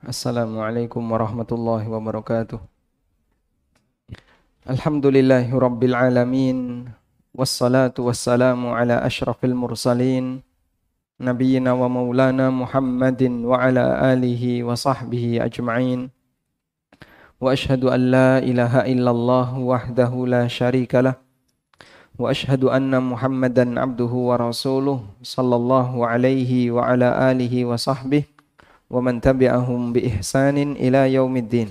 Assalamualaikum warahmatullahi wabarakatuh. Alhamdulillahi rabbil alamin wassalatu wassalamu ala asyrafil mursalin nabiyyina wa maulana Muhammadin wa ala alihi wa sahbihi ajma'in. Wa ashhadu an la ilaha illallah wahdahu la syarika lah wa ashhadu anna Muhammadan abduhu wa rasuluh sallallahu alaihi wa ala alihi wa sahbihi wa man tabi'ahum bi ihsanin ila yaumiddin.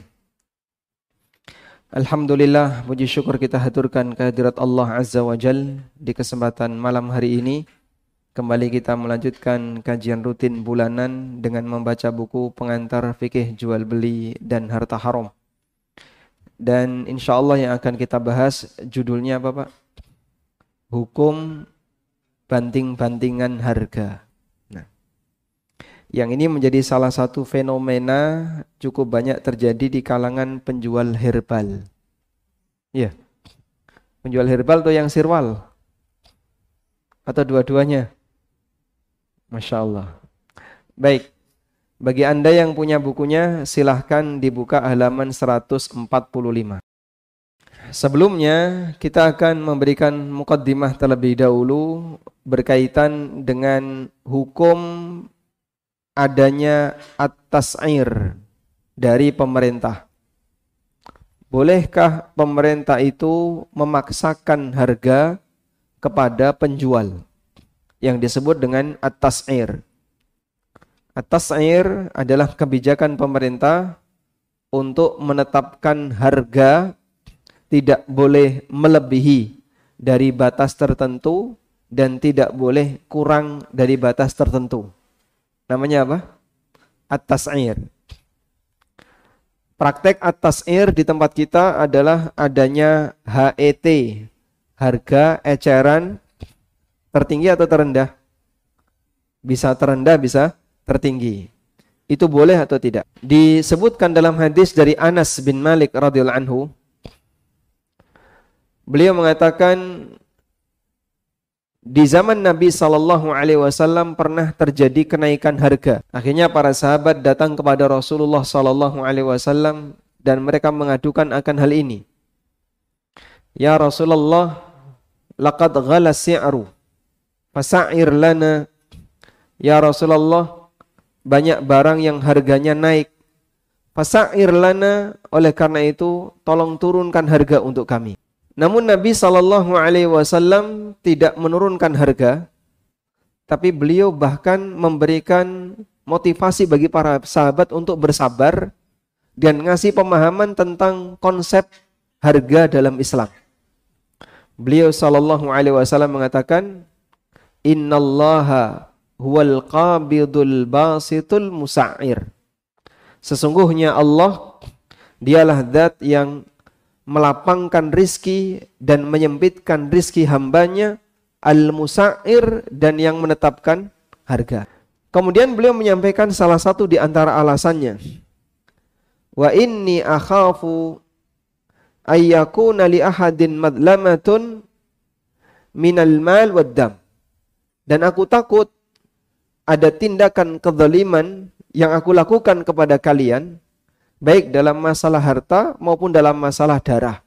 Alhamdulillah, puji syukur kita haturkan kehadirat Allah Azza wa Jal di kesempatan malam hari ini. Kembali kita melanjutkan kajian rutin bulanan dengan membaca buku pengantar fikih jual beli dan harta haram. Dan insya Allah yang akan kita bahas judulnya apa Pak? Hukum banting-bantingan harga. Yang ini menjadi salah satu fenomena cukup banyak terjadi di kalangan penjual herbal. Ya. Penjual herbal atau yang sirwal? Atau dua-duanya? Masya Allah. Baik. Bagi Anda yang punya bukunya, silahkan dibuka halaman 145. Sebelumnya, kita akan memberikan mukaddimah terlebih dahulu berkaitan dengan hukum adanya atas air dari pemerintah. Bolehkah pemerintah itu memaksakan harga kepada penjual yang disebut dengan atas air? Atas air adalah kebijakan pemerintah untuk menetapkan harga tidak boleh melebihi dari batas tertentu dan tidak boleh kurang dari batas tertentu. Namanya apa? Atas air. Praktek atas air di tempat kita adalah adanya HET, harga eceran tertinggi atau terendah? Bisa terendah, bisa tertinggi. Itu boleh atau tidak? Disebutkan dalam hadis dari Anas bin Malik radhiyallahu anhu. Beliau mengatakan di zaman Nabi Shallallahu Alaihi Wasallam pernah terjadi kenaikan harga. Akhirnya para sahabat datang kepada Rasulullah Shallallahu Alaihi Wasallam dan mereka mengadukan akan hal ini. Ya Rasulullah, laqad ghala si'ru, fasa'ir lana. Ya Rasulullah, banyak barang yang harganya naik. Fasa'ir lana, oleh karena itu tolong turunkan harga untuk kami. Namun Nabi Shallallahu Alaihi Wasallam tidak menurunkan harga, tapi beliau bahkan memberikan motivasi bagi para sahabat untuk bersabar dan ngasih pemahaman tentang konsep harga dalam Islam. Beliau Shallallahu Alaihi Wasallam mengatakan, Innallaha huwal qabidul basitul musa'ir. Sesungguhnya Allah dialah zat yang melapangkan rizki dan menyempitkan rizki hambanya al-musair dan yang menetapkan harga. Kemudian beliau menyampaikan salah satu di antara alasannya. Wa inni akhafu ayyakuna li ahadin madlamatun minal mal wad dam. Dan aku takut ada tindakan kezaliman yang aku lakukan kepada kalian baik dalam masalah harta maupun dalam masalah darah.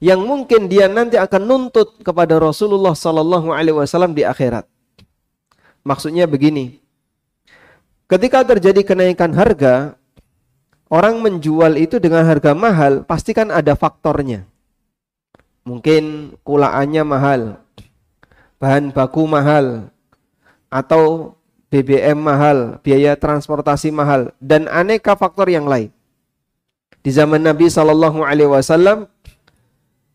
Yang mungkin dia nanti akan nuntut kepada Rasulullah Sallallahu Alaihi Wasallam di akhirat. Maksudnya begini, ketika terjadi kenaikan harga, orang menjual itu dengan harga mahal, pasti kan ada faktornya. Mungkin kulaannya mahal, bahan baku mahal, atau BBM mahal, biaya transportasi mahal, dan aneka faktor yang lain. Di zaman Nabi Shallallahu Alaihi Wasallam,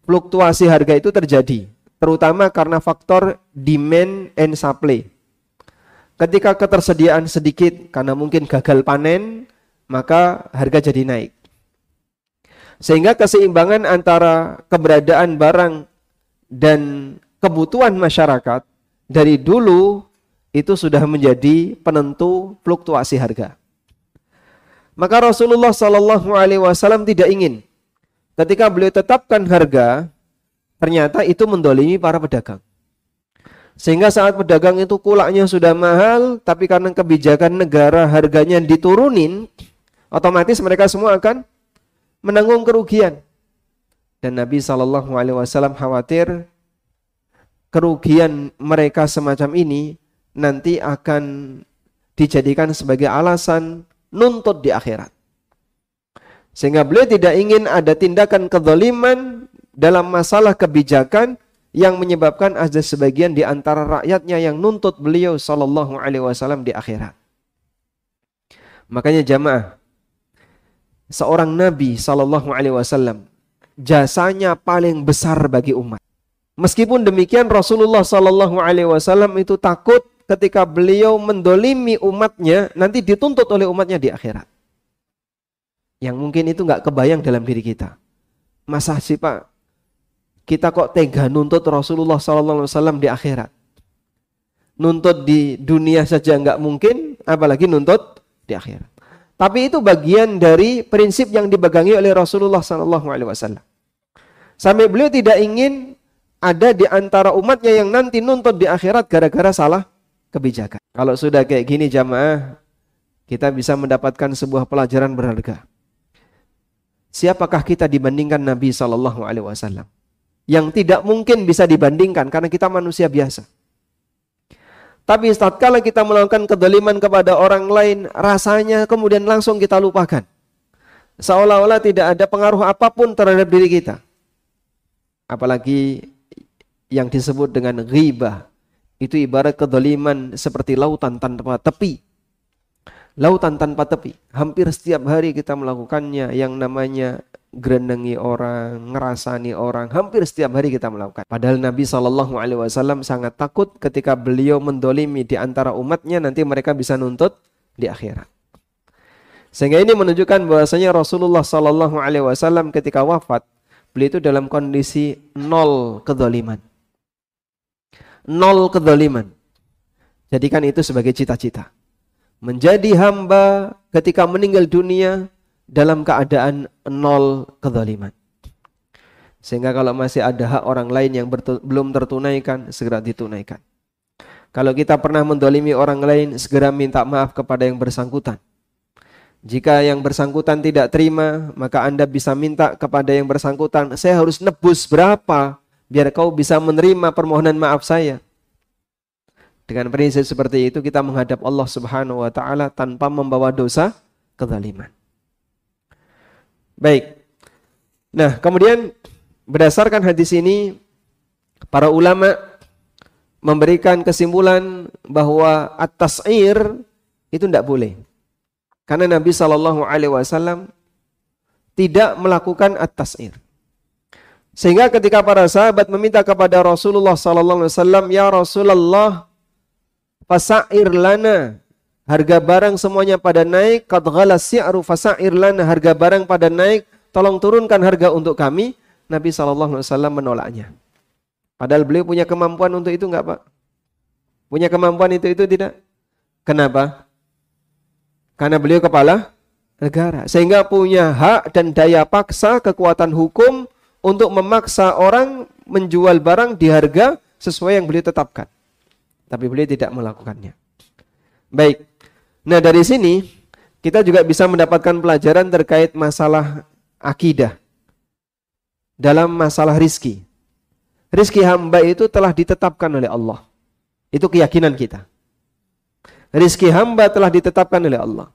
fluktuasi harga itu terjadi, terutama karena faktor demand and supply. Ketika ketersediaan sedikit karena mungkin gagal panen, maka harga jadi naik. Sehingga keseimbangan antara keberadaan barang dan kebutuhan masyarakat dari dulu itu sudah menjadi penentu fluktuasi harga. Maka Rasulullah Shallallahu Alaihi Wasallam tidak ingin ketika beliau tetapkan harga, ternyata itu mendolimi para pedagang. Sehingga saat pedagang itu kulaknya sudah mahal, tapi karena kebijakan negara harganya diturunin, otomatis mereka semua akan menanggung kerugian. Dan Nabi Shallallahu Alaihi Wasallam khawatir kerugian mereka semacam ini nanti akan dijadikan sebagai alasan nuntut di akhirat. Sehingga beliau tidak ingin ada tindakan kezaliman dalam masalah kebijakan yang menyebabkan ada sebagian di antara rakyatnya yang nuntut beliau sallallahu alaihi wasallam di akhirat. Makanya jamaah seorang nabi sallallahu alaihi wasallam jasanya paling besar bagi umat. Meskipun demikian Rasulullah sallallahu alaihi wasallam itu takut ketika beliau mendolimi umatnya nanti dituntut oleh umatnya di akhirat. Yang mungkin itu nggak kebayang dalam diri kita. Masa sih Pak kita kok tega nuntut Rasulullah SAW di akhirat. Nuntut di dunia saja nggak mungkin, apalagi nuntut di akhirat. Tapi itu bagian dari prinsip yang dipegangi oleh Rasulullah SAW. Sampai beliau tidak ingin ada di antara umatnya yang nanti nuntut di akhirat gara-gara salah kebijakan. Kalau sudah kayak gini jamaah, kita bisa mendapatkan sebuah pelajaran berharga. Siapakah kita dibandingkan Nabi Shallallahu Alaihi Wasallam? yang tidak mungkin bisa dibandingkan karena kita manusia biasa. Tapi tatkala kita melakukan kedoliman kepada orang lain, rasanya kemudian langsung kita lupakan. Seolah-olah tidak ada pengaruh apa pun terhadap diri kita. Apalagi yang disebut dengan ghibah. Itu ibarat kedoliman seperti lautan tanpa tepi. Lautan tanpa tepi. Hampir setiap hari kita melakukannya yang namanya gerendengi orang, ngerasani orang, hampir setiap hari kita melakukan. Padahal Nabi Shallallahu Alaihi Wasallam sangat takut ketika beliau mendolimi di antara umatnya nanti mereka bisa nuntut di akhirat. Sehingga ini menunjukkan bahwasanya Rasulullah Shallallahu Alaihi Wasallam ketika wafat beliau itu dalam kondisi nol kedoliman, nol kedoliman. Jadikan itu sebagai cita-cita. Menjadi hamba ketika meninggal dunia dalam keadaan nol kezaliman. Sehingga kalau masih ada hak orang lain yang belum tertunaikan, segera ditunaikan. Kalau kita pernah mendolimi orang lain, segera minta maaf kepada yang bersangkutan. Jika yang bersangkutan tidak terima, maka Anda bisa minta kepada yang bersangkutan, saya harus nebus berapa biar kau bisa menerima permohonan maaf saya. Dengan prinsip seperti itu kita menghadap Allah Subhanahu wa taala tanpa membawa dosa kezaliman. Baik. Nah, kemudian berdasarkan hadis ini para ulama memberikan kesimpulan bahwa at-tas'ir itu tidak boleh. Karena Nabi Shallallahu alaihi wasallam tidak melakukan at-tas'ir. Sehingga ketika para sahabat meminta kepada Rasulullah sallallahu alaihi wasallam, "Ya Rasulullah, fasair lana harga barang semuanya pada naik, qad ghala si'ru fasa'ir lana, harga barang pada naik, tolong turunkan harga untuk kami. Nabi SAW menolaknya. Padahal beliau punya kemampuan untuk itu enggak Pak? Punya kemampuan itu itu tidak? Kenapa? Karena beliau kepala negara. Sehingga punya hak dan daya paksa kekuatan hukum untuk memaksa orang menjual barang di harga sesuai yang beliau tetapkan. Tapi beliau tidak melakukannya. Baik. Nah dari sini kita juga bisa mendapatkan pelajaran terkait masalah akidah dalam masalah rizki. Rizki hamba itu telah ditetapkan oleh Allah. Itu keyakinan kita. Rizki hamba telah ditetapkan oleh Allah.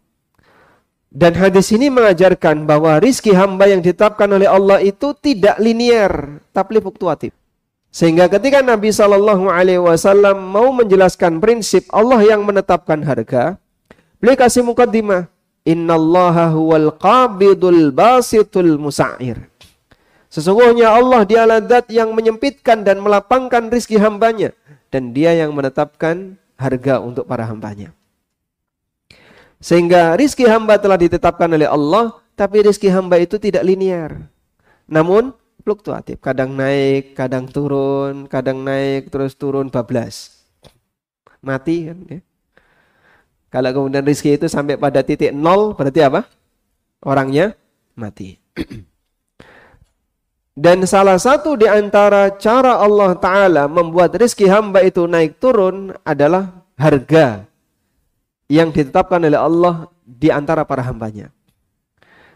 Dan hadis ini mengajarkan bahwa rizki hamba yang ditetapkan oleh Allah itu tidak linier, tapi fluktuatif. Sehingga ketika Nabi Shallallahu Alaihi Wasallam mau menjelaskan prinsip Allah yang menetapkan harga, Beliau kasih mukaddimah. Innallaha huwal qabidul basitul musa'ir. Sesungguhnya Allah dialah zat yang menyempitkan dan melapangkan rizki hambanya. Dan dia yang menetapkan harga untuk para hambanya. Sehingga rizki hamba telah ditetapkan oleh Allah. Tapi rizki hamba itu tidak linear. Namun fluktuatif. Kadang naik, kadang turun, kadang naik, terus turun bablas. Mati kan ya. Kalau kemudian rizki itu sampai pada titik nol, berarti apa? Orangnya mati. Dan salah satu di antara cara Allah Ta'ala membuat rezeki hamba itu naik turun adalah harga yang ditetapkan oleh Allah di antara para hambanya.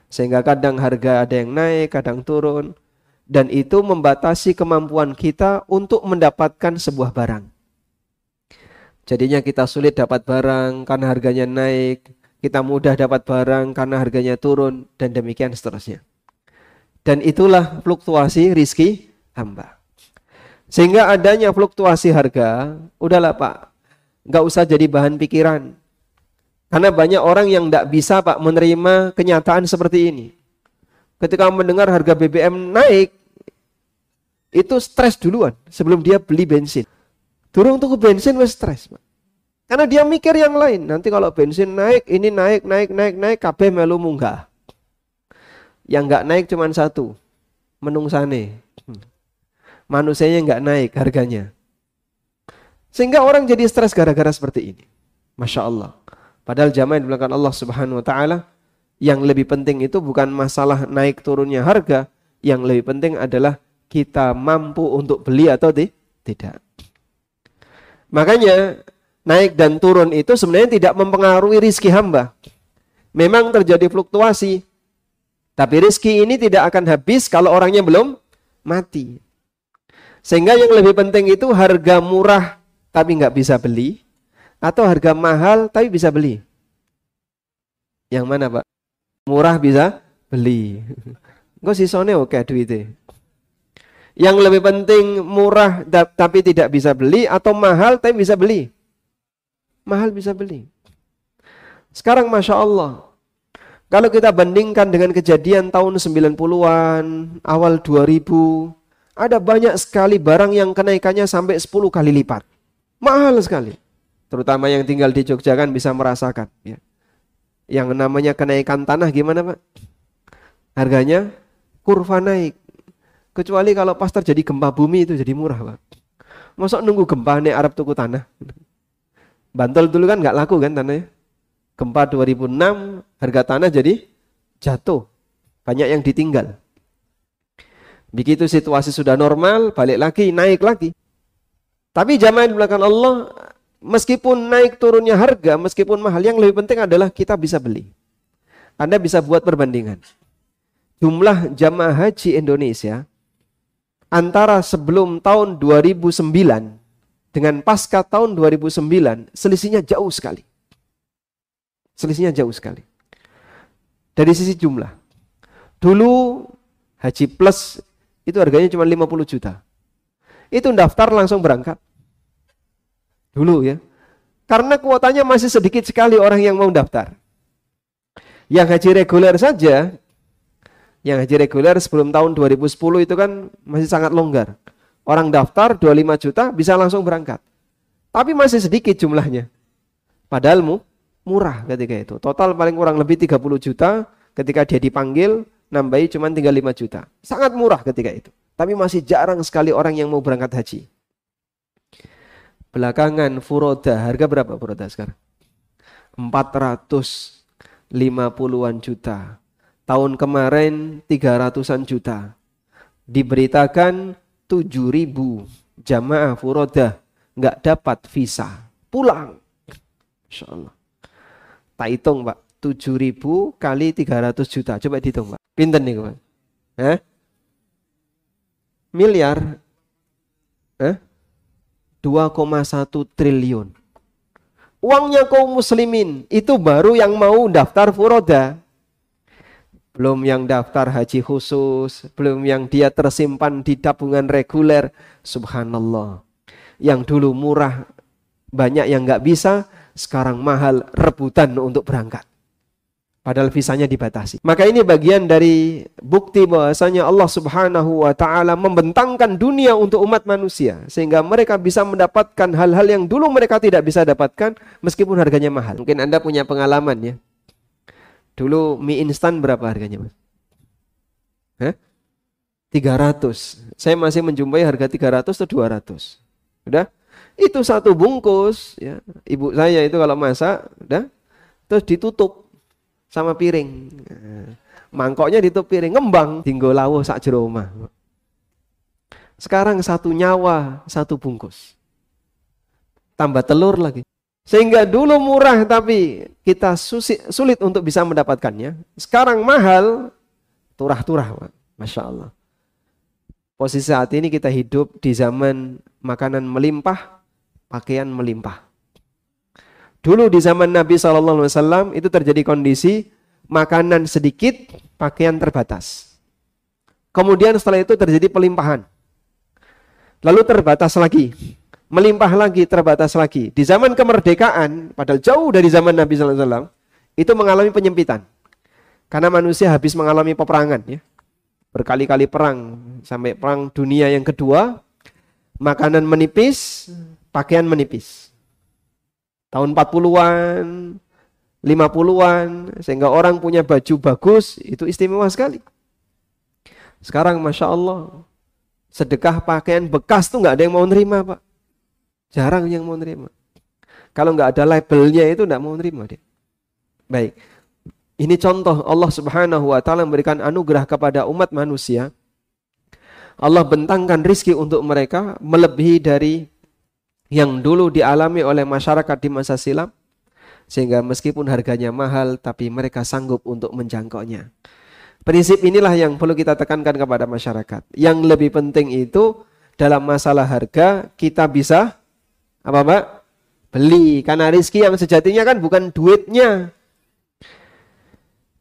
Sehingga kadang harga ada yang naik, kadang turun. Dan itu membatasi kemampuan kita untuk mendapatkan sebuah barang. Jadinya kita sulit dapat barang karena harganya naik. Kita mudah dapat barang karena harganya turun. Dan demikian seterusnya. Dan itulah fluktuasi rizki hamba. Sehingga adanya fluktuasi harga, udahlah Pak, nggak usah jadi bahan pikiran. Karena banyak orang yang tidak bisa Pak menerima kenyataan seperti ini. Ketika mendengar harga BBM naik, itu stres duluan sebelum dia beli bensin. Turun tuh bensin wes stres Pak. Karena dia mikir yang lain. Nanti kalau bensin naik, ini naik, naik, naik, naik, kabeh melu munggah. Yang nggak naik cuma satu, menungsane. Manusianya nggak naik harganya. Sehingga orang jadi stres gara-gara seperti ini. Masya Allah. Padahal jamaah yang dibilangkan Allah Subhanahu Wa Taala yang lebih penting itu bukan masalah naik turunnya harga, yang lebih penting adalah kita mampu untuk beli atau di, tidak. Makanya naik dan turun itu sebenarnya tidak mempengaruhi rizki hamba. Memang terjadi fluktuasi, tapi rezeki ini tidak akan habis kalau orangnya belum mati. Sehingga yang lebih penting itu harga murah tapi nggak bisa beli atau harga mahal tapi bisa beli. Yang mana pak? Murah bisa beli. Enggak sih soalnya oke duitnya. Yang lebih penting murah tapi tidak bisa beli atau mahal tapi bisa beli. Mahal bisa beli. Sekarang Masya Allah kalau kita bandingkan dengan kejadian tahun 90-an, awal 2000, ada banyak sekali barang yang kenaikannya sampai 10 kali lipat. Mahal sekali. Terutama yang tinggal di Jogja kan bisa merasakan. Ya. Yang namanya kenaikan tanah gimana Pak? Harganya kurva naik. Kecuali kalau pas terjadi gempa bumi itu jadi murah Pak. Masuk nunggu gempa nih Arab tuku tanah. Bantul dulu kan nggak laku kan tanahnya. Gempa 2006 harga tanah jadi jatuh. Banyak yang ditinggal. Begitu situasi sudah normal, balik lagi, naik lagi. Tapi jamaah di belakang Allah, meskipun naik turunnya harga, meskipun mahal, yang lebih penting adalah kita bisa beli. Anda bisa buat perbandingan. Jumlah jamaah haji Indonesia antara sebelum tahun 2009 dengan pasca tahun 2009 selisihnya jauh sekali. Selisihnya jauh sekali. Dari sisi jumlah. Dulu haji plus itu harganya cuma 50 juta. Itu daftar langsung berangkat. Dulu ya. Karena kuotanya masih sedikit sekali orang yang mau daftar. Yang haji reguler saja, yang haji reguler sebelum tahun 2010 itu kan masih sangat longgar. Orang daftar 25 juta bisa langsung berangkat. Tapi masih sedikit jumlahnya. Padahal mu, murah ketika itu. Total paling kurang lebih 30 juta ketika dia dipanggil nambahi cuma tinggal 5 juta. Sangat murah ketika itu. Tapi masih jarang sekali orang yang mau berangkat haji. Belakangan furoda, harga berapa furoda sekarang? 450-an juta. Tahun kemarin 300-an juta. Diberitakan 7000 jamaah furoda nggak dapat visa. Pulang. Insya Allah. Tak hitung Pak. 7000 kali 300 juta. Coba dihitung Pak. Pinten nih Pak? Eh? Miliar. Eh? 2,1 triliun. Uangnya kaum muslimin. Itu baru yang mau daftar furoda. Belum yang daftar haji khusus. Belum yang dia tersimpan di tabungan reguler. Subhanallah. Yang dulu murah banyak yang nggak bisa, sekarang mahal rebutan untuk berangkat. Padahal visanya dibatasi. Maka ini bagian dari bukti bahwasanya Allah Subhanahu wa taala membentangkan dunia untuk umat manusia sehingga mereka bisa mendapatkan hal-hal yang dulu mereka tidak bisa dapatkan meskipun harganya mahal. Mungkin Anda punya pengalaman ya. Dulu mie instan berapa harganya, Mas? Hah? 300. Saya masih menjumpai harga 300 atau 200. Udah? Itu satu bungkus ya. Ibu saya itu kalau masak udah terus ditutup sama piring. Mangkoknya ditutup piring ngembang tinggal lawo sak jero. Sekarang satu nyawa, satu bungkus. Tambah telur lagi. Sehingga dulu murah tapi kita sulit untuk bisa mendapatkannya. Sekarang mahal, turah-turah. Masya Allah. Posisi saat ini kita hidup di zaman makanan melimpah, pakaian melimpah. Dulu di zaman Nabi SAW itu terjadi kondisi makanan sedikit, pakaian terbatas. Kemudian setelah itu terjadi pelimpahan. Lalu terbatas lagi. Melimpah lagi, terbatas lagi. Di zaman kemerdekaan, padahal jauh dari zaman Nabi SAW, itu mengalami penyempitan. Karena manusia habis mengalami peperangan. ya Berkali-kali perang. Sampai perang dunia yang kedua, makanan menipis, pakaian menipis tahun 40-an, 50-an, sehingga orang punya baju bagus, itu istimewa sekali. Sekarang Masya Allah, sedekah pakaian bekas tuh nggak ada yang mau nerima Pak. Jarang yang mau nerima. Kalau nggak ada labelnya itu nggak mau nerima dia. Baik. Ini contoh Allah Subhanahu wa taala memberikan anugerah kepada umat manusia. Allah bentangkan rizki untuk mereka melebihi dari yang dulu dialami oleh masyarakat di masa silam sehingga meskipun harganya mahal tapi mereka sanggup untuk menjangkaunya. Prinsip inilah yang perlu kita tekankan kepada masyarakat. Yang lebih penting itu dalam masalah harga kita bisa apa Pak? Beli karena rizki yang sejatinya kan bukan duitnya.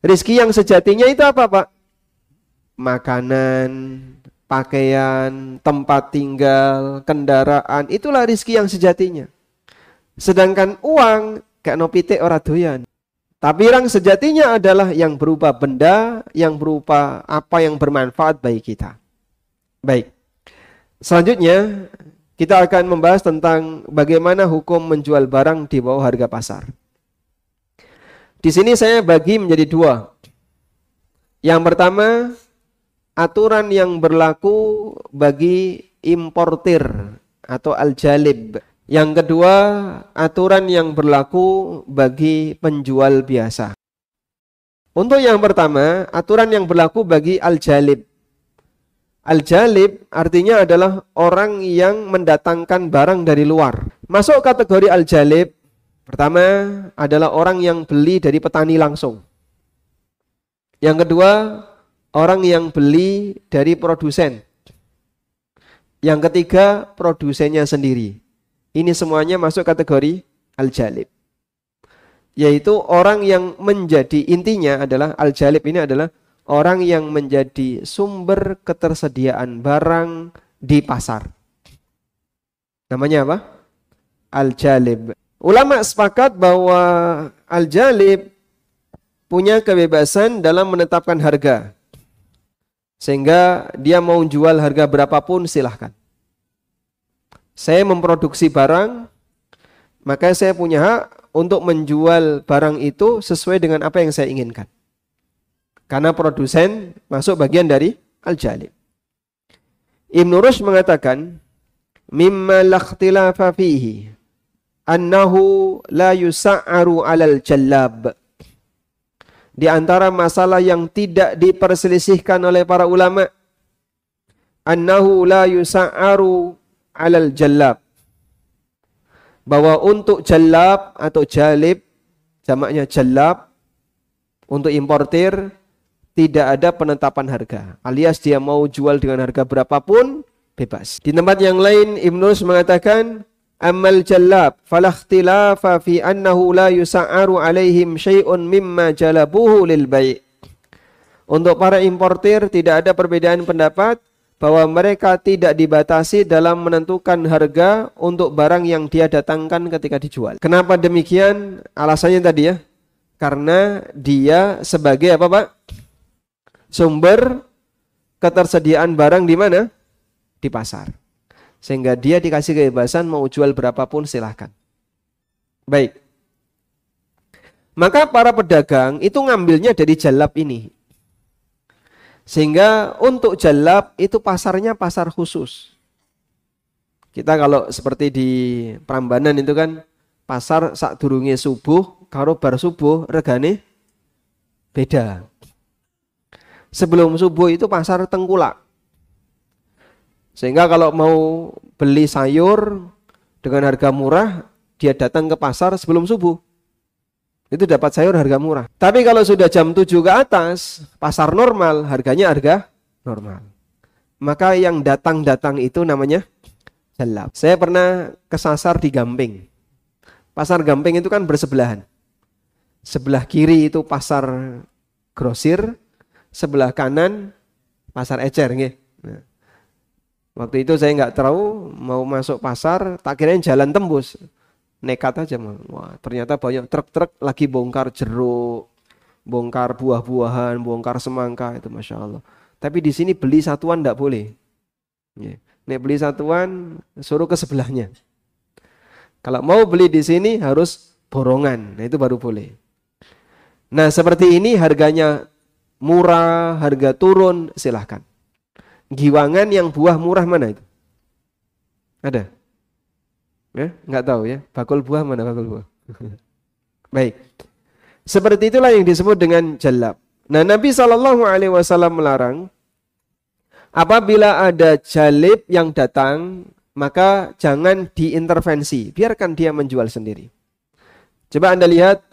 Rizki yang sejatinya itu apa Pak? Makanan, pakaian, tempat tinggal, kendaraan, itulah rizki yang sejatinya. Sedangkan uang, kayak no pitik ora doyan. Tapi yang sejatinya adalah yang berupa benda, yang berupa apa yang bermanfaat bagi kita. Baik. Selanjutnya, kita akan membahas tentang bagaimana hukum menjual barang di bawah harga pasar. Di sini saya bagi menjadi dua. Yang pertama, aturan yang berlaku bagi importir atau al-jalib. Yang kedua, aturan yang berlaku bagi penjual biasa. Untuk yang pertama, aturan yang berlaku bagi al-jalib. Al-jalib artinya adalah orang yang mendatangkan barang dari luar. Masuk kategori al-jalib, pertama adalah orang yang beli dari petani langsung. Yang kedua, orang yang beli dari produsen. Yang ketiga, produsennya sendiri. Ini semuanya masuk kategori al-jalib. Yaitu orang yang menjadi intinya adalah al-jalib ini adalah orang yang menjadi sumber ketersediaan barang di pasar. Namanya apa? Al-jalib. Ulama sepakat bahwa al-jalib punya kebebasan dalam menetapkan harga. Sehingga dia mau jual harga berapapun silahkan. Saya memproduksi barang, maka saya punya hak untuk menjual barang itu sesuai dengan apa yang saya inginkan. Karena produsen masuk bagian dari al-jalib. Ibn Rushd mengatakan, mimma lakhtilafa fihi annahu la yusa'aru alal jallab di antara masalah yang tidak diperselisihkan oleh para ulama annahu la yusa'aru alal jallab. Bahwa untuk jallab atau jalib jamaknya jallab untuk importir tidak ada penetapan harga. Alias dia mau jual dengan harga berapapun bebas. Di tempat yang lain Ibnu mengatakan Amal jallab falakhtilafa fi annahu la yusa'aru alaihim syai'un mimma jalabuhu lil. Untuk para importir tidak ada perbedaan pendapat bahwa mereka tidak dibatasi dalam menentukan harga untuk barang yang dia datangkan ketika dijual. Kenapa demikian? Alasannya tadi ya. Karena dia sebagai apa, Pak? Sumber ketersediaan barang di mana? Di pasar. Sehingga dia dikasih kebebasan mau jual berapapun silahkan. Baik. Maka para pedagang itu ngambilnya dari jalab ini. Sehingga untuk jalab itu pasarnya pasar khusus. Kita kalau seperti di Prambanan itu kan pasar saat durungnya subuh, karo bar subuh regane beda. Sebelum subuh itu pasar tengkulak. Sehingga kalau mau beli sayur dengan harga murah, dia datang ke pasar sebelum subuh. Itu dapat sayur harga murah. Tapi kalau sudah jam 7 ke atas, pasar normal, harganya harga normal. Maka yang datang-datang itu namanya jalab. Saya pernah kesasar di Gamping. Pasar Gamping itu kan bersebelahan. Sebelah kiri itu pasar grosir, sebelah kanan pasar ecer. Nah, waktu itu saya nggak tahu mau masuk pasar, tak kirain jalan tembus nekat aja mah. Wah, ternyata banyak truk-truk lagi bongkar jeruk, bongkar buah-buahan, bongkar semangka itu masya Allah. Tapi di sini beli satuan tidak boleh. Nek beli satuan suruh ke sebelahnya. Kalau mau beli di sini harus borongan, nah itu baru boleh. Nah seperti ini harganya murah, harga turun, silahkan. Giwangan yang buah murah mana itu? Ada? Ya, nggak tahu ya. Bakul buah mana bakul buah? Baik. Seperti itulah yang disebut dengan jalab. Nah, Nabi Shallallahu alaihi wasallam melarang apabila ada jalib yang datang, maka jangan diintervensi, biarkan dia menjual sendiri. Coba Anda lihat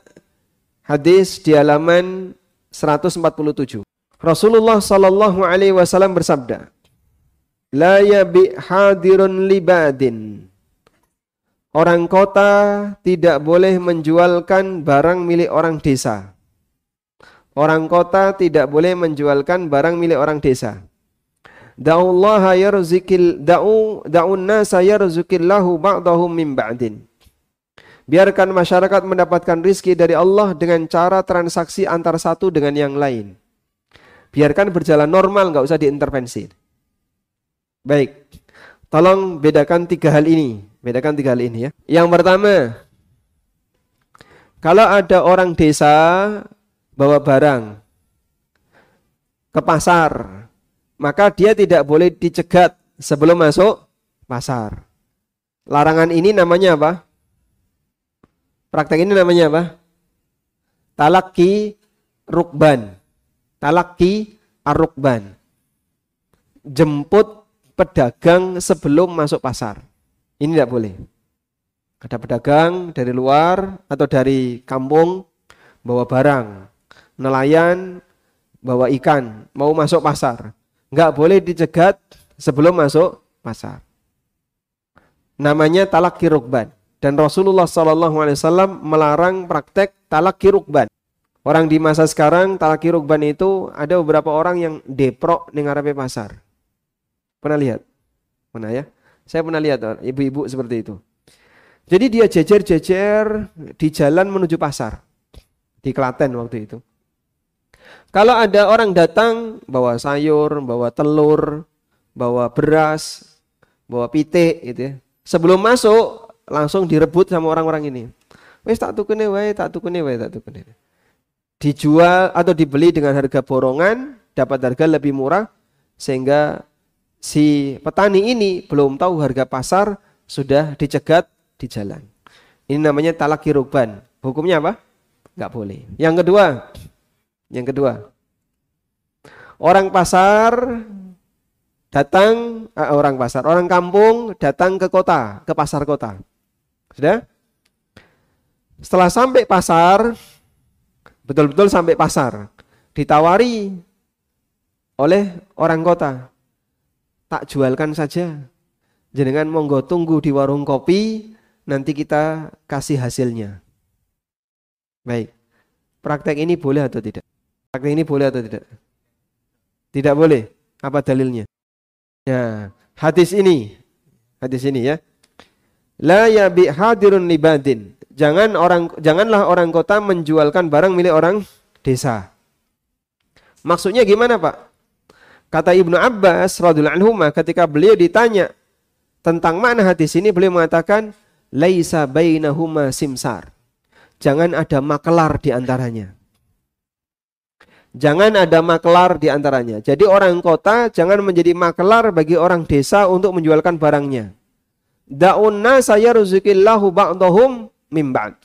hadis di halaman 147. Rasulullah Shallallahu alaihi wasallam bersabda, "La yabi hadirun libadin." Orang kota tidak boleh menjualkan barang milik orang desa. Orang kota tidak boleh menjualkan barang milik orang desa. Da'ullaha yarzikil da'u da'un nasa yarzukillahu ba'dahum min ba'din. Biarkan masyarakat mendapatkan rizki dari Allah dengan cara transaksi antar satu dengan yang lain. Biarkan berjalan normal, nggak usah diintervensi. Baik, tolong bedakan tiga hal ini. Bedakan tiga hal ini ya. Yang pertama, kalau ada orang desa bawa barang ke pasar, maka dia tidak boleh dicegat sebelum masuk pasar. Larangan ini namanya apa? Praktek ini namanya apa? Talaki rukban. Talaki arukban. Jemput pedagang sebelum masuk pasar. Ini tidak boleh. Ada pedagang dari luar atau dari kampung bawa barang, nelayan bawa ikan, mau masuk pasar. Nggak boleh dicegat sebelum masuk pasar. Namanya talak kirukban. Dan Rasulullah SAW melarang praktek talak kirukban. Orang di masa sekarang talak kirukban itu ada beberapa orang yang deprok di ngarepe pasar. Pernah lihat? Pernah ya? Saya pernah lihat ibu-ibu seperti itu. Jadi dia jejer-jejer di jalan menuju pasar. Di Klaten waktu itu. Kalau ada orang datang bawa sayur, bawa telur, bawa beras, bawa pitik gitu ya. Sebelum masuk langsung direbut sama orang-orang ini. Wes tak tukune wae, tak tukune wae, tak tukune. Dijual atau dibeli dengan harga borongan, dapat harga lebih murah sehingga si petani ini belum tahu harga pasar sudah dicegat di jalan. Ini namanya talak kiruban. Hukumnya apa? Enggak boleh. Yang kedua, yang kedua, orang pasar datang, eh, orang pasar, orang kampung datang ke kota, ke pasar kota. Sudah? Setelah sampai pasar, betul-betul sampai pasar, ditawari oleh orang kota tak jualkan saja. Jenengan monggo tunggu di warung kopi, nanti kita kasih hasilnya. Baik. Praktek ini boleh atau tidak? Praktek ini boleh atau tidak? Tidak boleh. Apa dalilnya? Ya, hadis ini. Hadis ini ya. La yabi hadirun libadin. Jangan orang janganlah orang kota menjualkan barang milik orang desa. Maksudnya gimana, Pak? Kata Ibnu Abbas radhiyallahu anhu ketika beliau ditanya tentang makna hadis ini beliau mengatakan laisa bainahuma simsar. Jangan ada makelar di antaranya. Jangan ada makelar di antaranya. Jadi orang kota jangan menjadi makelar bagi orang desa untuk menjualkan barangnya. Da'unna saya rizqillahu ba'dahum min ba'd.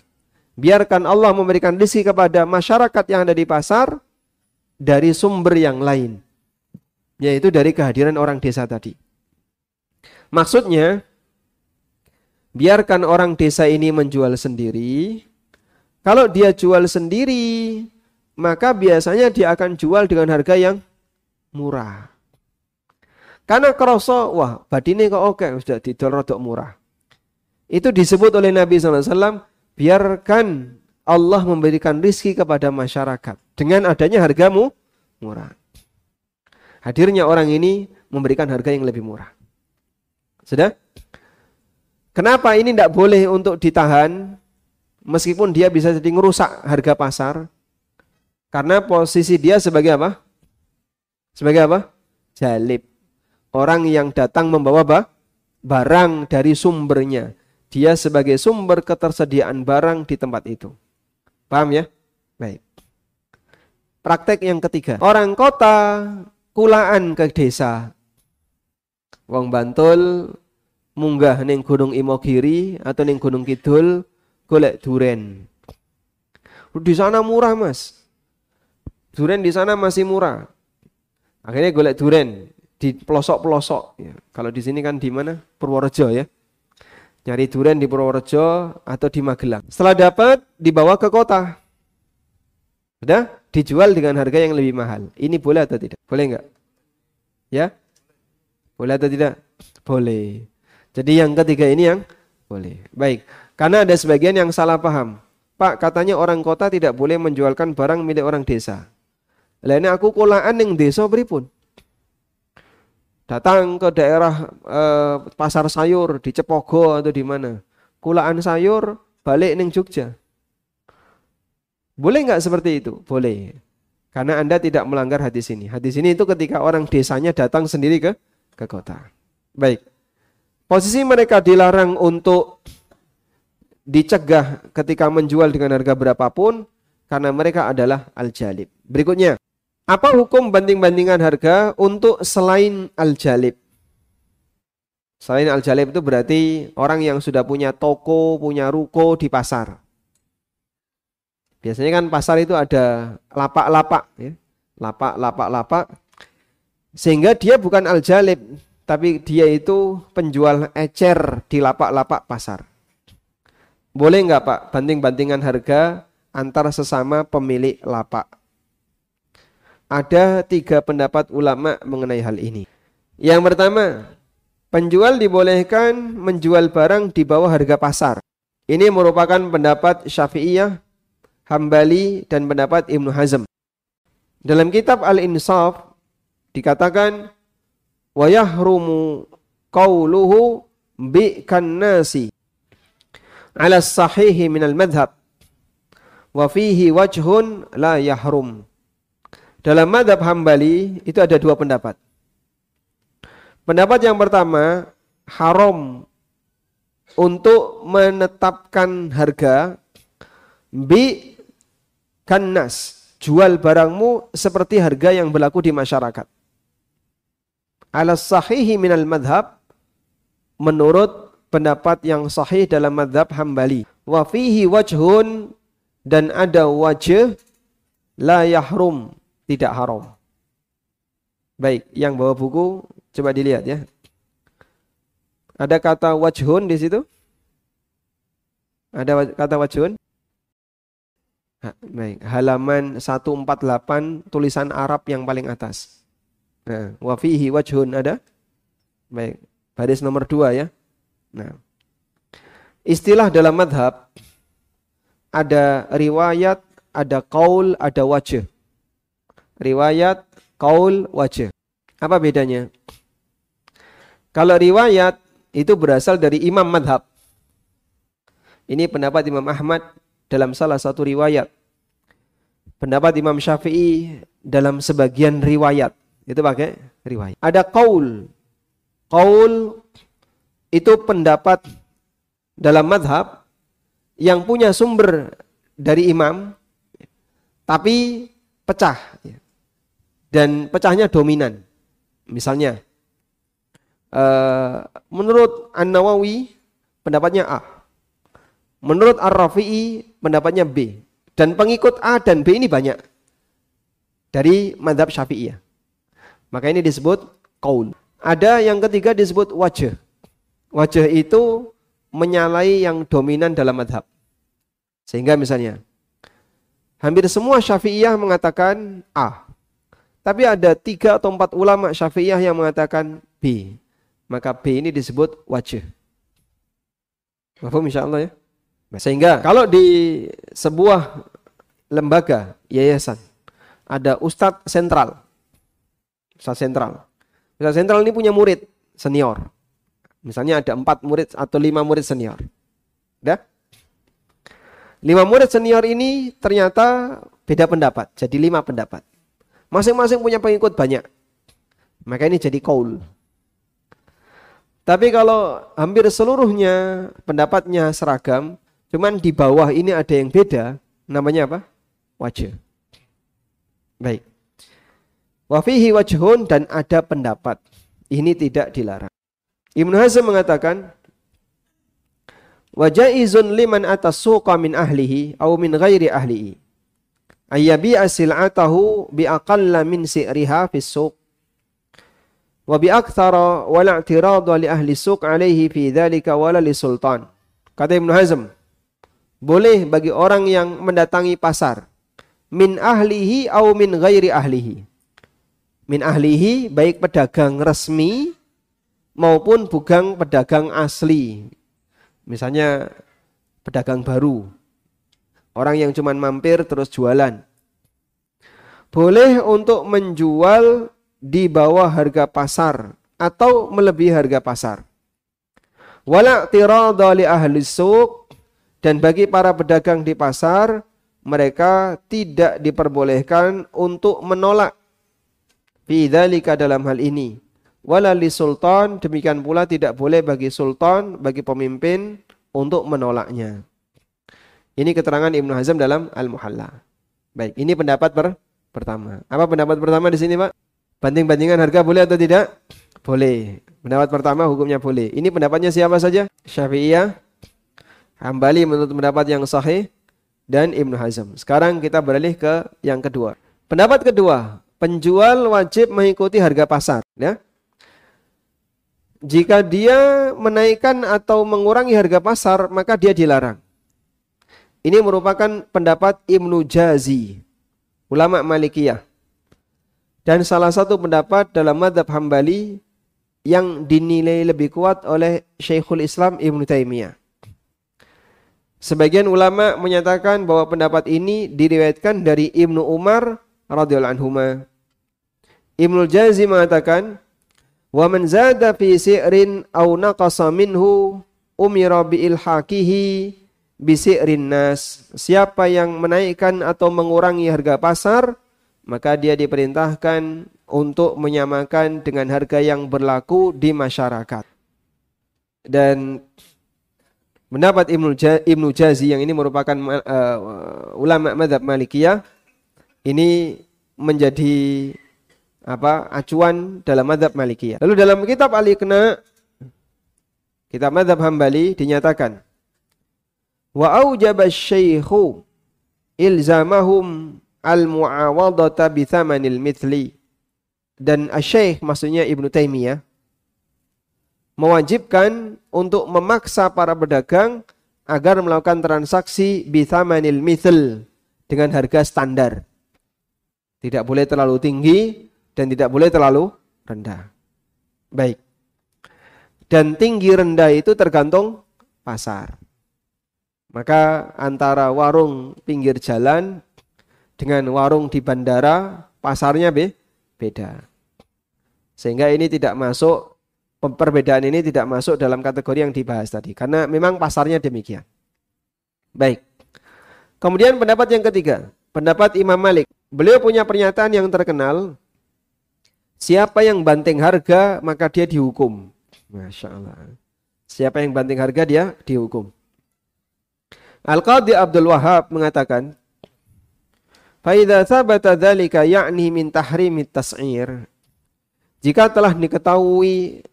Biarkan Allah memberikan rezeki kepada masyarakat yang ada di pasar dari sumber yang lain yaitu dari kehadiran orang desa tadi. Maksudnya, biarkan orang desa ini menjual sendiri. Kalau dia jual sendiri, maka biasanya dia akan jual dengan harga yang murah. Karena kerasa, wah badine kok oke, sudah didol rodok murah. Itu disebut oleh Nabi SAW, biarkan Allah memberikan rizki kepada masyarakat dengan adanya hargamu murah. Hadirnya orang ini memberikan harga yang lebih murah. Sudah? Kenapa ini tidak boleh untuk ditahan meskipun dia bisa jadi ngerusak harga pasar? Karena posisi dia sebagai apa? Sebagai apa? Jalib. Orang yang datang membawa apa? barang dari sumbernya. Dia sebagai sumber ketersediaan barang di tempat itu. Paham ya? Baik. Praktek yang ketiga. Orang kota kulaan ke desa. Wong Bantul munggah ning Gunung Imogiri atau ning Gunung Kidul golek duren. Di sana murah, Mas. Duren di sana masih murah. Akhirnya golek duren di pelosok-pelosok ya. Kalau di sini kan di mana? Purworejo ya. Nyari duren di Purworejo atau di Magelang. Setelah dapat dibawa ke kota. Sudah dijual dengan harga yang lebih mahal. Ini boleh atau tidak? Boleh enggak? Ya? Boleh atau tidak? Boleh. Jadi yang ketiga ini yang boleh. Baik. Karena ada sebagian yang salah paham. Pak, katanya orang kota tidak boleh menjualkan barang milik orang desa. Lainnya aku kulaan yang desa beripun. Datang ke daerah eh, pasar sayur di Cepogo atau di mana. Kulaan sayur balik neng Jogja. Boleh nggak seperti itu? Boleh. Karena Anda tidak melanggar hadis ini. Hadis ini itu ketika orang desanya datang sendiri ke ke kota. Baik. Posisi mereka dilarang untuk dicegah ketika menjual dengan harga berapapun karena mereka adalah al-jalib. Berikutnya, apa hukum banding-bandingan harga untuk selain al-jalib? Selain al-jalib itu berarti orang yang sudah punya toko, punya ruko di pasar. Biasanya kan pasar itu ada lapak-lapak ya. Lapak, lapak, lapak. Sehingga dia bukan al-jalib, tapi dia itu penjual ecer di lapak-lapak pasar. Boleh nggak Pak banding-bandingan harga antara sesama pemilik lapak? Ada tiga pendapat ulama mengenai hal ini. Yang pertama, penjual dibolehkan menjual barang di bawah harga pasar. Ini merupakan pendapat Syafi'iyah Hambali dan pendapat Ibnu Hazm. Dalam kitab Al-Insaf dikatakan qawluhu bi kannasi ala sahihi min al-madhhab wa fihi wajhun la yahrum. Dalam madhab Hambali itu ada dua pendapat. Pendapat yang pertama haram untuk menetapkan harga bi Kanas, jual barangmu seperti harga yang berlaku di masyarakat. Ala sahihi minal madhab, menurut pendapat yang sahih dalam madhab hambali. Wa fihi wajhun, dan ada wajah, la yahrum, tidak haram. Baik, yang bawa buku, coba dilihat ya. Ada kata wajhun di situ? Ada kata wajhun? Baik, halaman 148 tulisan Arab yang paling atas. Nah, wa fihi wajhun ada? Baik, baris nomor 2 ya. Nah. Istilah dalam madhab ada riwayat, ada kaul, ada wajah. Riwayat, kaul, wajah. Apa bedanya? Kalau riwayat itu berasal dari imam madhab. Ini pendapat Imam Ahmad dalam salah satu riwayat. Pendapat Imam Syafi'i dalam sebagian riwayat. Itu pakai riwayat. Ada kaul. Kaul itu pendapat dalam madhab yang punya sumber dari imam tapi pecah dan pecahnya dominan. Misalnya, uh, menurut An Nawawi pendapatnya A, menurut Ar Rafi'i pendapatnya B. Dan pengikut A dan B ini banyak. Dari madhab syafi'iyah. Maka ini disebut kaul. Ada yang ketiga disebut wajah. wajah itu menyalai yang dominan dalam madhab. Sehingga misalnya, hampir semua syafi'iyah mengatakan A. Tapi ada tiga atau empat ulama syafi'iyah yang mengatakan B. Maka B ini disebut wajah. Mahfum insya Allah ya. Sehingga kalau di sebuah lembaga, yayasan, ada ustadz sentral. Ustadz sentral. Ustadz sentral ini punya murid senior. Misalnya ada empat murid atau lima murid senior. Udah? Lima murid senior ini ternyata beda pendapat. Jadi lima pendapat. Masing-masing punya pengikut banyak. Maka ini jadi kaul. Tapi kalau hampir seluruhnya pendapatnya seragam, cuman di bawah ini ada yang beda, namanya apa? Wajah. Baik. Wafihi wajhun dan ada pendapat. Ini tidak dilarang. Ibnu Hazm mengatakan wajaizun liman atas suqa min ahlihi au min ghairi ahlihi ayyabi asil'atahu bi aqalla min si'riha fi suq wa bi akthara wa la li ahli suq alaihi fi dhalika wala li sultan kata Ibnu Hazm boleh bagi orang yang mendatangi pasar min ahlihi au min ghairi ahlihi min ahlihi baik pedagang resmi maupun bukan pedagang asli. Misalnya pedagang baru. Orang yang cuma mampir terus jualan. Boleh untuk menjual di bawah harga pasar atau melebihi harga pasar. Wala tiradha li ahli suq dan bagi para pedagang di pasar mereka tidak diperbolehkan untuk menolak fi dalam hal ini wala li sultan demikian pula tidak boleh bagi sultan bagi pemimpin untuk menolaknya. Ini keterangan Ibnu Hazm dalam Al-Muhalla. Baik, ini pendapat per pertama. Apa pendapat pertama di sini, Pak? Banding-bandingan harga boleh atau tidak? Boleh. Pendapat pertama hukumnya boleh. Ini pendapatnya siapa saja? Syafi'iyah, Hambali menurut pendapat yang sahih dan Ibnu Hazm. Sekarang kita beralih ke yang kedua. Pendapat kedua, penjual wajib mengikuti harga pasar, ya jika dia menaikkan atau mengurangi harga pasar, maka dia dilarang. Ini merupakan pendapat Ibnu Jazi, ulama Malikiyah. Dan salah satu pendapat dalam madhab Hambali yang dinilai lebih kuat oleh Syekhul Islam Ibnu Taimiyah. Sebagian ulama menyatakan bahwa pendapat ini diriwayatkan dari Ibnu Umar radhiyallahu anhu. Ibnu Jazi mengatakan Wa man zada fi si'rin aw naqasa minhu umira bi ilhaqihi bi si'rin nas. Siapa yang menaikkan atau mengurangi harga pasar, maka dia diperintahkan untuk menyamakan dengan harga yang berlaku di masyarakat. Dan mendapat Ibnu Ibnu Jazi yang ini merupakan uh, ulama madhab Malikiyah ini menjadi apa acuan dalam madhab Malikiyah. Lalu dalam kitab Al-Iqna kitab madhab Hambali dinyatakan wa aujaba syaikhu ilzamahum al-muawadata bi thamanil mithli dan asy maksudnya Ibnu Taimiyah mewajibkan untuk memaksa para pedagang agar melakukan transaksi bi thamanil mithl dengan harga standar. Tidak boleh terlalu tinggi dan tidak boleh terlalu rendah. Baik. Dan tinggi rendah itu tergantung pasar. Maka antara warung pinggir jalan dengan warung di bandara pasarnya be beda. Sehingga ini tidak masuk perbedaan ini tidak masuk dalam kategori yang dibahas tadi karena memang pasarnya demikian. Baik. Kemudian pendapat yang ketiga, pendapat Imam Malik. Beliau punya pernyataan yang terkenal Siapa yang banting harga maka dia dihukum. Masya Allah. Siapa yang banting harga dia dihukum. Al-Qadhi Abdul Wahab mengatakan, Faidha sabata dhalika ya'ni min tahrimi tas'ir. Jika telah diketahui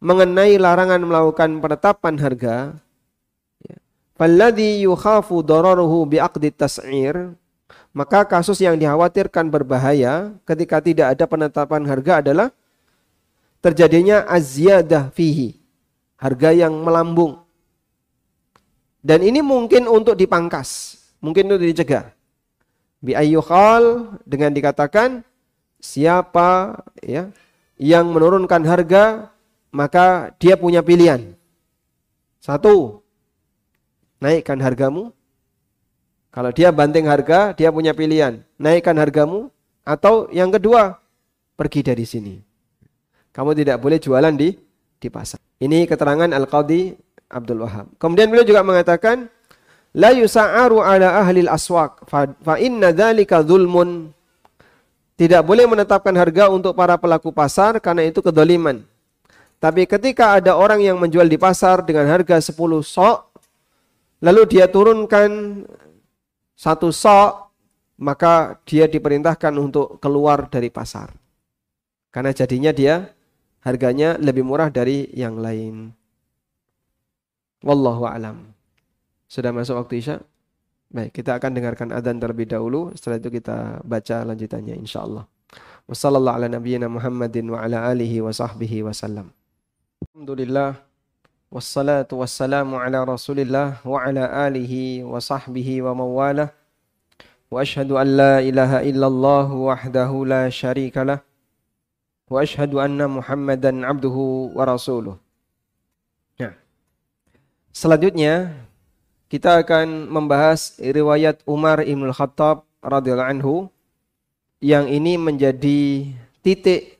mengenai larangan melakukan penetapan harga, ya, falladhi yukhafu dararuhu bi'aqdi tas'ir, maka kasus yang dikhawatirkan berbahaya ketika tidak ada penetapan harga adalah terjadinya azyadah fihi. harga yang melambung. Dan ini mungkin untuk dipangkas, mungkin untuk dicegah. Bi ayyukhal dengan dikatakan siapa ya yang menurunkan harga maka dia punya pilihan. Satu, naikkan hargamu. Kalau dia banting harga, dia punya pilihan. Naikkan hargamu. Atau yang kedua, pergi dari sini. Kamu tidak boleh jualan di di pasar. Ini keterangan Al-Qadhi Abdul Wahab. Kemudian beliau juga mengatakan, La yusa'aru ala ahli aswak fa, inna dhalika dhulmun. Tidak boleh menetapkan harga untuk para pelaku pasar karena itu kedoliman. Tapi ketika ada orang yang menjual di pasar dengan harga 10 sok, lalu dia turunkan satu sok, maka dia diperintahkan untuk keluar dari pasar. Karena jadinya dia harganya lebih murah dari yang lain. Wallahu alam. Sudah masuk waktu Isya? Baik, kita akan dengarkan adzan terlebih dahulu. Setelah itu kita baca lanjutannya insyaallah. Wassallallahu ala nabiyyina Muhammadin wa ala alihi wa sahbihi wasallam. Alhamdulillah wassalatu wassalamu ala Rasulillah wa ala alihi wa sahbihi wa mawalah. Wa ashhadu an la ilaha illallah wahdahu la syarika lah. Wa ashhadu anna Muhammadan abduhu wa rasuluh. Selanjutnya kita akan membahas riwayat Umar Ibn Khattab radhiyallahu anhu yang ini menjadi titik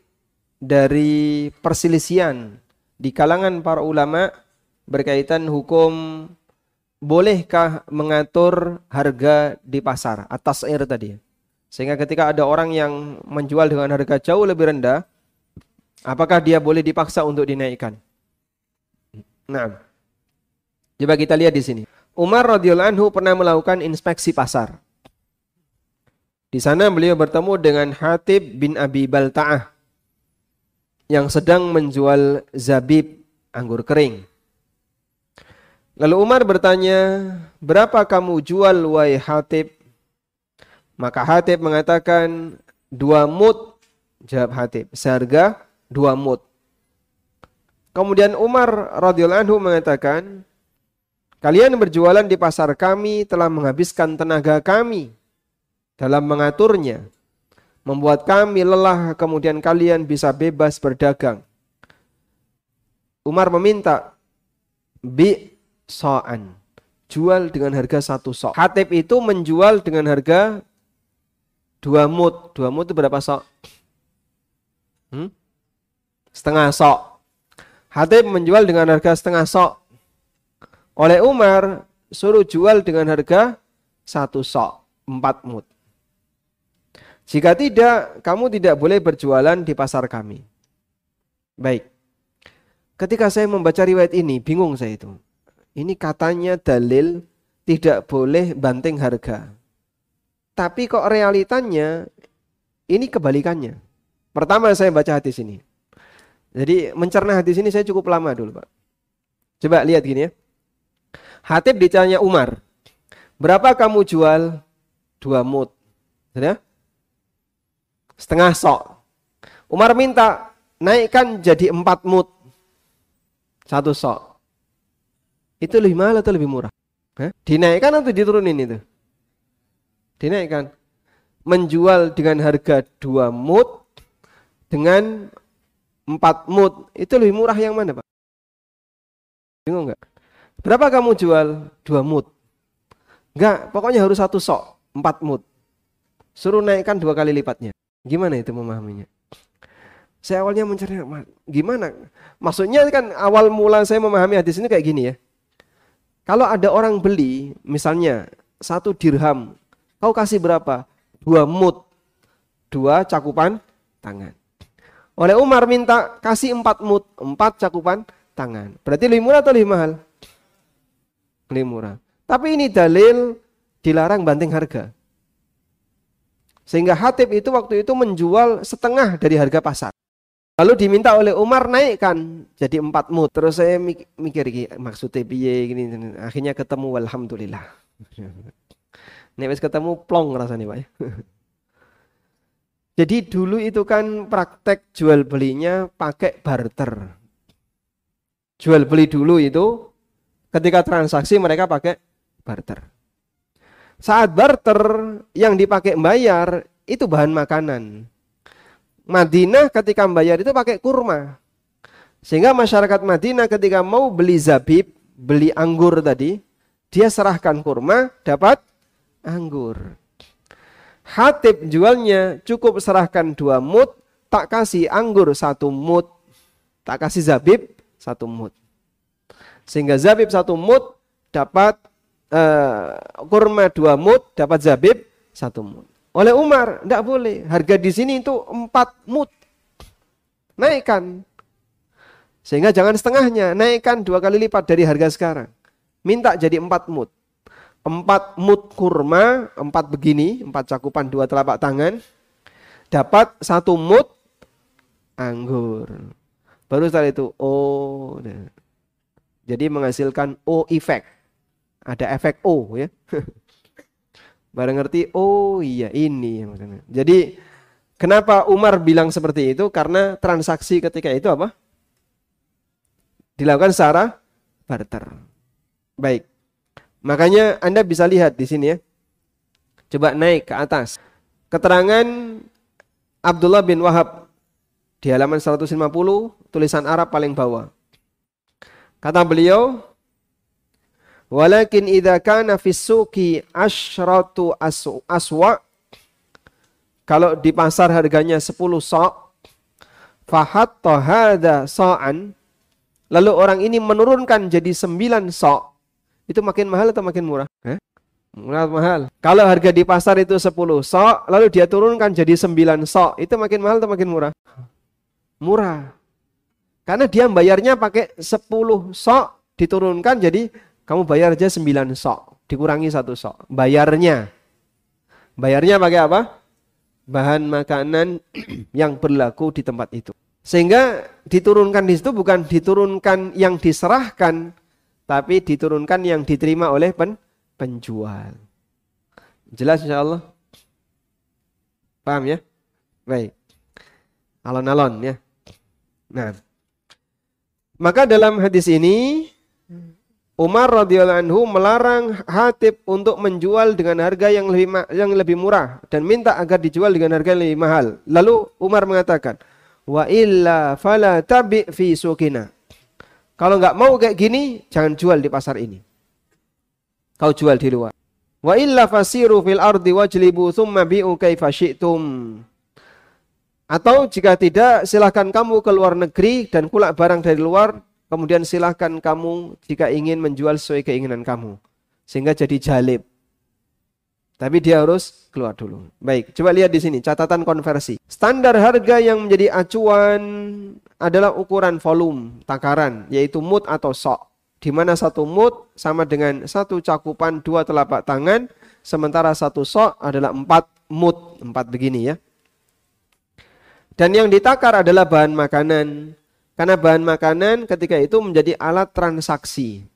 dari perselisihan di kalangan para ulama berkaitan hukum bolehkah mengatur harga di pasar atas air tadi. Sehingga ketika ada orang yang menjual dengan harga jauh lebih rendah, apakah dia boleh dipaksa untuk dinaikkan? Nah, coba kita lihat di sini. Umar radhiyallahu anhu pernah melakukan inspeksi pasar. Di sana beliau bertemu dengan Hatib bin Abi Balta'ah yang sedang menjual zabib anggur kering. Lalu Umar bertanya, berapa kamu jual wahai Hatib? Maka Hatib mengatakan, dua mut. Jawab Hatib, seharga dua mut. Kemudian Umar radhiyallahu anhu mengatakan, Kalian berjualan di pasar kami telah menghabiskan tenaga kami dalam mengaturnya. Membuat kami lelah kemudian kalian bisa bebas berdagang. Umar meminta bi so'an. Jual dengan harga satu sok. Hatib itu menjual dengan harga dua mut. Dua mut itu berapa sok? Hmm? Setengah sok. Hatib menjual dengan harga setengah sok oleh Umar suruh jual dengan harga satu sok, empat mut. Jika tidak, kamu tidak boleh berjualan di pasar kami. Baik. Ketika saya membaca riwayat ini, bingung saya itu. Ini katanya dalil tidak boleh banting harga. Tapi kok realitanya ini kebalikannya. Pertama saya baca hadis ini. Jadi mencerna hadis ini saya cukup lama dulu, Pak. Coba lihat gini ya. Hatib ditanya Umar, berapa kamu jual? Dua mut. Ya? Setengah sok. Umar minta naikkan jadi empat mut. Satu sok. Itu lebih mahal atau lebih murah? Hah? Dinaikkan atau diturunin itu? Dinaikkan. Menjual dengan harga dua mut dengan empat mut. Itu lebih murah yang mana Pak? Bingung nggak? Berapa kamu jual? Dua mut. Enggak, pokoknya harus satu sok, empat mut. Suruh naikkan dua kali lipatnya. Gimana itu memahaminya? Saya awalnya mencari, gimana? Maksudnya kan awal mula saya memahami hadis ini kayak gini ya. Kalau ada orang beli, misalnya satu dirham, kau kasih berapa? Dua mut, dua cakupan tangan. Oleh Umar minta kasih empat mut, empat cakupan tangan. Berarti lebih murah atau lebih mahal? Lebih murah. Tapi ini dalil dilarang banting harga. Sehingga Hatib itu waktu itu menjual setengah dari harga pasar. Lalu diminta oleh Umar naikkan jadi empat mut. Terus saya mikir gini, maksudnya piye gini, akhirnya ketemu alhamdulillah. Wis ketemu plong rasanya Pak ya. Jadi dulu itu kan praktek jual belinya pakai barter. Jual beli dulu itu ketika transaksi mereka pakai barter. Saat barter yang dipakai bayar itu bahan makanan. Madinah ketika membayar itu pakai kurma. Sehingga masyarakat Madinah ketika mau beli zabib, beli anggur tadi, dia serahkan kurma, dapat anggur. Hatib jualnya cukup serahkan dua mut, tak kasih anggur satu mut, tak kasih zabib satu mut. Sehingga zabib satu mut dapat uh, kurma dua mut, dapat zabib satu mut. Oleh Umar, tidak boleh. Harga di sini itu empat mut. Naikkan. Sehingga jangan setengahnya. Naikkan dua kali lipat dari harga sekarang. Minta jadi empat mut. Empat mut kurma, empat begini, empat cakupan dua telapak tangan. Dapat satu mut anggur. Baru setelah itu, oh. Nah. Jadi menghasilkan O effect. Ada efek O ya. Baru ngerti, oh iya ini maksudnya. Jadi kenapa Umar bilang seperti itu? Karena transaksi ketika itu apa? Dilakukan secara barter. Baik. Makanya Anda bisa lihat di sini ya. Coba naik ke atas. Keterangan Abdullah bin Wahab di halaman 150 tulisan Arab paling bawah. Kata beliau, Walakin idza kana fis suqi asyratu aswa kalau di pasar harganya 10 sok fahatta hadza sa'an lalu orang ini menurunkan jadi 9 sok itu makin mahal atau makin murah? Eh? Murah mahal. Kalau harga di pasar itu 10 sok lalu dia turunkan jadi 9 sok itu makin mahal atau makin murah? Murah. Karena dia bayarnya pakai 10 sok diturunkan jadi kamu bayar aja 9 sok, dikurangi satu sok. Bayarnya. Bayarnya pakai apa? Bahan makanan yang berlaku di tempat itu. Sehingga diturunkan di situ bukan diturunkan yang diserahkan, tapi diturunkan yang diterima oleh pen penjual. Jelas insya Allah? Paham ya? Baik. Alon-alon ya. Nah. Maka dalam hadis ini Umar radhiyallahu anhu melarang Hatib untuk menjual dengan harga yang lebih yang lebih murah dan minta agar dijual dengan harga yang lebih mahal. Lalu Umar mengatakan, "Wa illa fala tabi fi sukina." Kalau nggak mau kayak gini, jangan jual di pasar ini. Kau jual di luar. Wa illa fasiru fil ardi wajlibu thumma bi'u kaifa syi'tum. Atau jika tidak, silahkan kamu ke luar negeri dan kulak barang dari luar Kemudian silahkan kamu jika ingin menjual sesuai keinginan kamu. Sehingga jadi jalib. Tapi dia harus keluar dulu. Baik, coba lihat di sini catatan konversi. Standar harga yang menjadi acuan adalah ukuran volume takaran, yaitu mut atau sok. Di mana satu mut sama dengan satu cakupan dua telapak tangan, sementara satu sok adalah empat mut, empat begini ya. Dan yang ditakar adalah bahan makanan, karena bahan makanan ketika itu menjadi alat transaksi.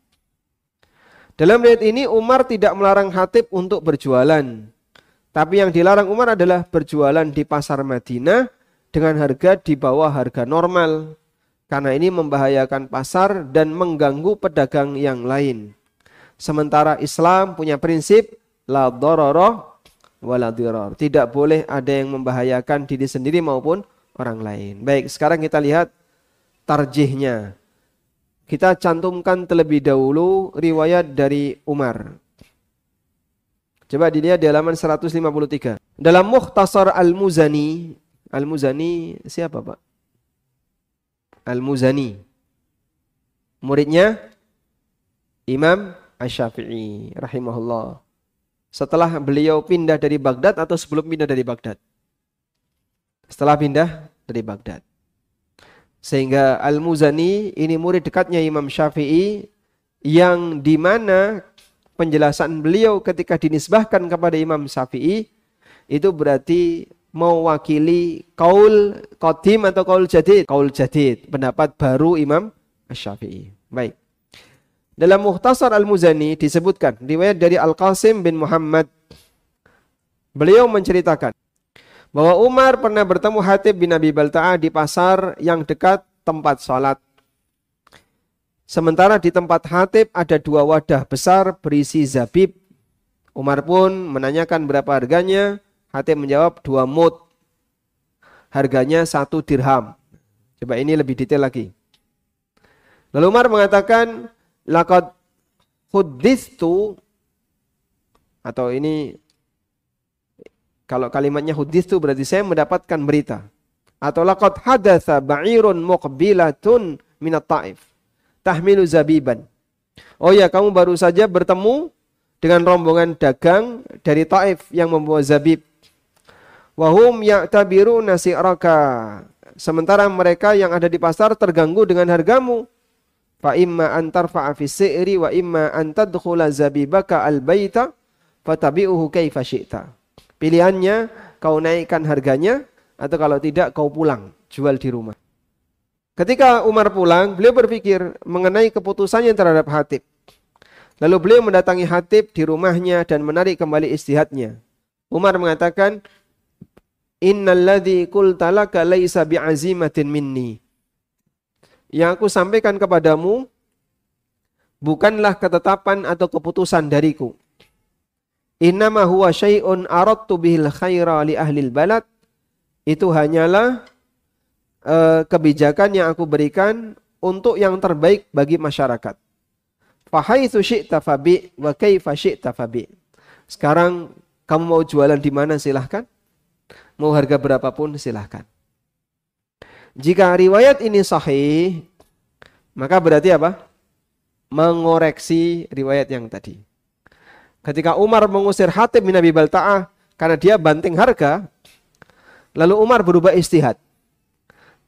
Dalam ayat ini Umar tidak melarang Hatib untuk berjualan. Tapi yang dilarang Umar adalah berjualan di pasar Madinah dengan harga di bawah harga normal. Karena ini membahayakan pasar dan mengganggu pedagang yang lain. Sementara Islam punya prinsip la dororo wala dirar. Tidak boleh ada yang membahayakan diri sendiri maupun orang lain. Baik, sekarang kita lihat tarjihnya. Kita cantumkan terlebih dahulu riwayat dari Umar. Coba dilihat di halaman 153. Dalam Mukhtasar Al-Muzani, Al-Muzani siapa Pak? Al-Muzani. Muridnya Imam Asy-Syafi'i rahimahullah. Setelah beliau pindah dari Baghdad atau sebelum pindah dari Baghdad? Setelah pindah dari Baghdad. Sehingga Al-Muzani ini murid dekatnya Imam Syafi'i yang di mana penjelasan beliau ketika dinisbahkan kepada Imam Syafi'i itu berarti mewakili kaul qadim atau kaul jadid. Kaul jadid, pendapat baru Imam Syafi'i. Baik. Dalam Muhtasar Al-Muzani disebutkan riwayat dari Al-Qasim bin Muhammad beliau menceritakan bahwa Umar pernah bertemu Hatib bin Abi Balta'ah di pasar yang dekat tempat sholat. Sementara di tempat Hatib ada dua wadah besar berisi zabib. Umar pun menanyakan berapa harganya. Hatib menjawab dua mut. Harganya satu dirham. Coba ini lebih detail lagi. Lalu Umar mengatakan, Lakad hudithu atau ini kalau kalimatnya hudithu berarti saya mendapatkan berita. Atau lakad hadatha ba'irun muqbilatun minat ta'if tahmilu zabiban. Oh ya, kamu baru saja bertemu dengan rombongan dagang dari Taif yang membawa zabib. Wahum ya'tabiru nasi'raka. Sementara mereka yang ada di pasar terganggu dengan hargamu. Fa imma antar fi si'ri wa imma an tadkhula zabibaka al-baita fatabi'uhu kaifa syi'ta. Pilihannya kau naikkan harganya atau kalau tidak kau pulang jual di rumah. Ketika Umar pulang, beliau berpikir mengenai keputusannya terhadap Hatib. Lalu beliau mendatangi Hatib di rumahnya dan menarik kembali istihadnya. Umar mengatakan, Innalladhi kultalaka laisa bi'azimatin minni. Yang aku sampaikan kepadamu bukanlah ketetapan atau keputusan dariku. Innama huwa syai'un aradtu bihil khaira li ahlil balad. Itu hanyalah uh, kebijakan yang aku berikan untuk yang terbaik bagi masyarakat. Fahaitsu syi'ta fabi wa kaifa syi'ta fabi. Sekarang kamu mau jualan di mana silahkan. Mau harga berapapun silahkan. Jika riwayat ini sahih, maka berarti apa? Mengoreksi riwayat yang tadi. Ketika Umar mengusir Hatib bin Abi Balta'ah karena dia banting harga, lalu Umar berubah istihad.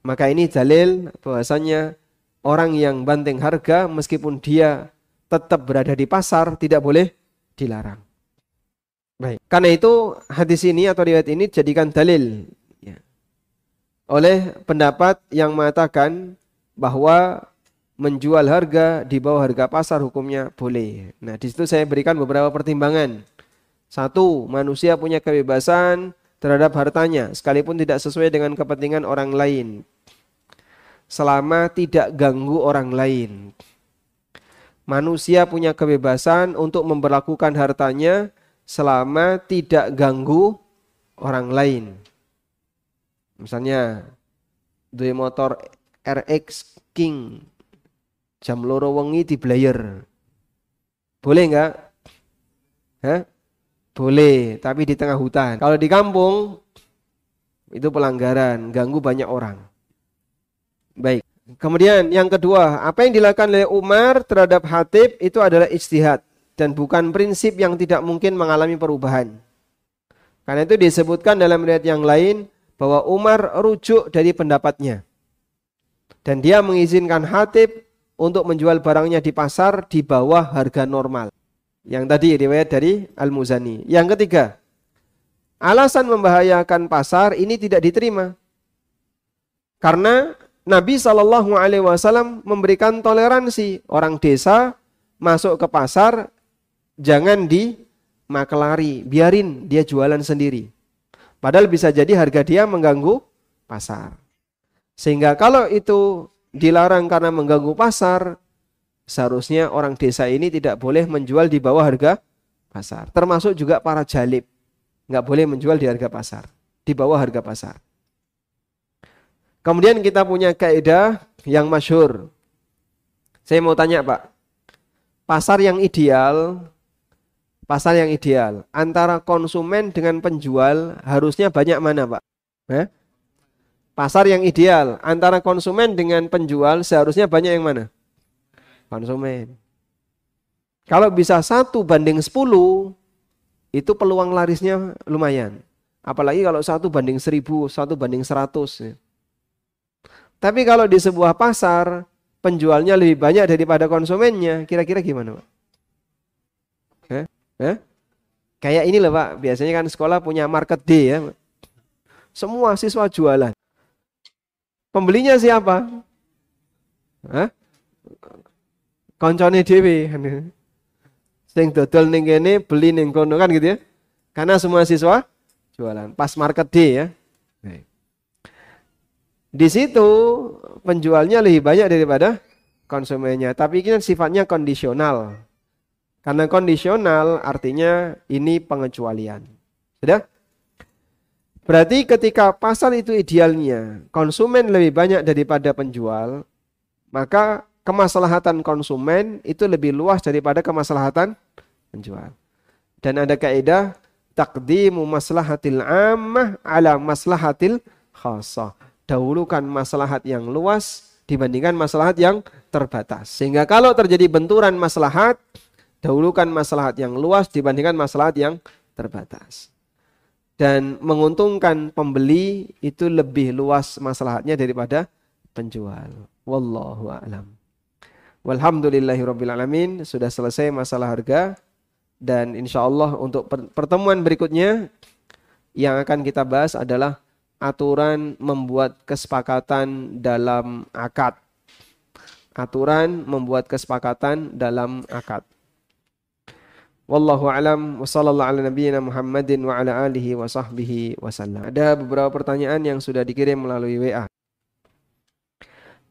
Maka ini dalil bahwasanya orang yang banting harga meskipun dia tetap berada di pasar tidak boleh dilarang. Baik. Karena itu hadis ini atau riwayat ini jadikan dalil oleh pendapat yang mengatakan bahwa menjual harga di bawah harga pasar hukumnya boleh. Nah, di situ saya berikan beberapa pertimbangan. Satu, manusia punya kebebasan terhadap hartanya sekalipun tidak sesuai dengan kepentingan orang lain selama tidak ganggu orang lain. Manusia punya kebebasan untuk memperlakukan hartanya selama tidak ganggu orang lain. Misalnya dua motor RX King jam loro wengi di blayer. Boleh enggak? Hah? Boleh, tapi di tengah hutan. Kalau di kampung itu pelanggaran, ganggu banyak orang. Baik. Kemudian yang kedua, apa yang dilakukan oleh Umar terhadap Hatib itu adalah istihad dan bukan prinsip yang tidak mungkin mengalami perubahan. Karena itu disebutkan dalam riwayat yang lain bahwa Umar rujuk dari pendapatnya. Dan dia mengizinkan Hatib untuk menjual barangnya di pasar di bawah harga normal. Yang tadi riwayat dari Al-Muzani. Yang ketiga, alasan membahayakan pasar ini tidak diterima. Karena Nabi Shallallahu Alaihi Wasallam memberikan toleransi orang desa masuk ke pasar jangan di makelari, biarin dia jualan sendiri. Padahal bisa jadi harga dia mengganggu pasar. Sehingga kalau itu dilarang karena mengganggu pasar, seharusnya orang desa ini tidak boleh menjual di bawah harga pasar. Termasuk juga para jalib. Nggak boleh menjual di harga pasar. Di bawah harga pasar. Kemudian kita punya kaidah yang masyhur. Saya mau tanya Pak, pasar yang ideal, pasar yang ideal antara konsumen dengan penjual harusnya banyak mana Pak? Eh? Pasar yang ideal antara konsumen dengan penjual seharusnya banyak yang mana? Konsumen. Kalau bisa satu banding sepuluh, itu peluang larisnya lumayan. Apalagi kalau satu banding seribu, satu banding seratus. Tapi kalau di sebuah pasar penjualnya lebih banyak daripada konsumennya, kira-kira gimana, Pak? Eh? Kayak ini loh, Pak. Biasanya kan sekolah punya market day ya. Semua siswa jualan. Pembelinya siapa? Hah? Koncone dhewe. Sing dodol ning kene beli ning kono kan gitu ya. Karena semua siswa jualan. Pas market day ya. Di situ penjualnya lebih banyak daripada konsumennya. Tapi ini sifatnya kondisional. Karena kondisional artinya ini pengecualian. Sudah? Berarti ketika pasar itu idealnya konsumen lebih banyak daripada penjual, maka kemaslahatan konsumen itu lebih luas daripada kemaslahatan penjual. Dan ada kaidah takdimu maslahatil ammah ala maslahatil khassah. Dahulukan maslahat yang luas dibandingkan maslahat yang terbatas. Sehingga kalau terjadi benturan maslahat, dahulukan maslahat yang luas dibandingkan maslahat yang terbatas dan menguntungkan pembeli itu lebih luas masalahnya daripada penjual. Wallahu a'lam. Walhamdulillahirabbil alamin sudah selesai masalah harga dan insya Allah untuk pertemuan berikutnya yang akan kita bahas adalah aturan membuat kesepakatan dalam akad. Aturan membuat kesepakatan dalam akad. Wallahu alam wa sallallahu ala nabiyyina Muhammadin wa ala alihi wa sahbihi wasallam. Ada beberapa pertanyaan yang sudah dikirim melalui WA.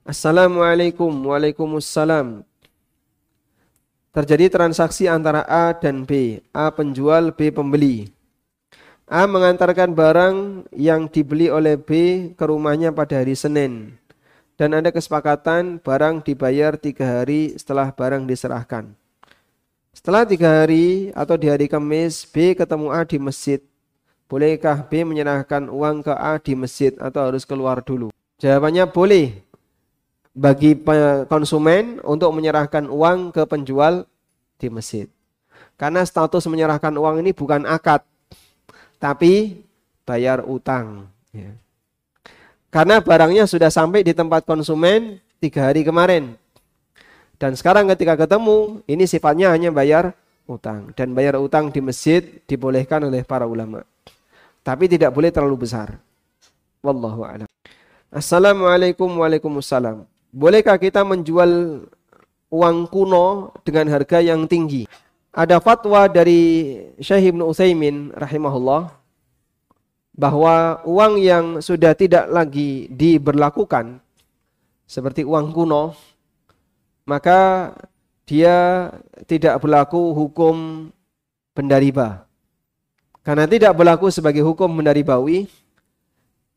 Assalamualaikum Waalaikumsalam. Terjadi transaksi antara A dan B. A penjual, B pembeli. A mengantarkan barang yang dibeli oleh B ke rumahnya pada hari Senin. Dan ada kesepakatan barang dibayar tiga hari setelah barang diserahkan. Setelah tiga hari atau di hari Kamis, B ketemu A di masjid. Bolehkah B menyerahkan uang ke A di masjid atau harus keluar dulu? Jawabannya boleh bagi konsumen untuk menyerahkan uang ke penjual di masjid. Karena status menyerahkan uang ini bukan akad, tapi bayar utang. Ya. Karena barangnya sudah sampai di tempat konsumen tiga hari kemarin. Dan sekarang ketika ketemu, ini sifatnya hanya bayar utang. Dan bayar utang di masjid dibolehkan oleh para ulama. Tapi tidak boleh terlalu besar. Wallahu a'lam. Assalamualaikum waalaikumsalam. Bolehkah kita menjual uang kuno dengan harga yang tinggi? Ada fatwa dari Syekh Ibn Utsaimin rahimahullah bahwa uang yang sudah tidak lagi diberlakukan seperti uang kuno maka dia tidak berlaku hukum benda riba. Karena tidak berlaku sebagai hukum benda ribawi,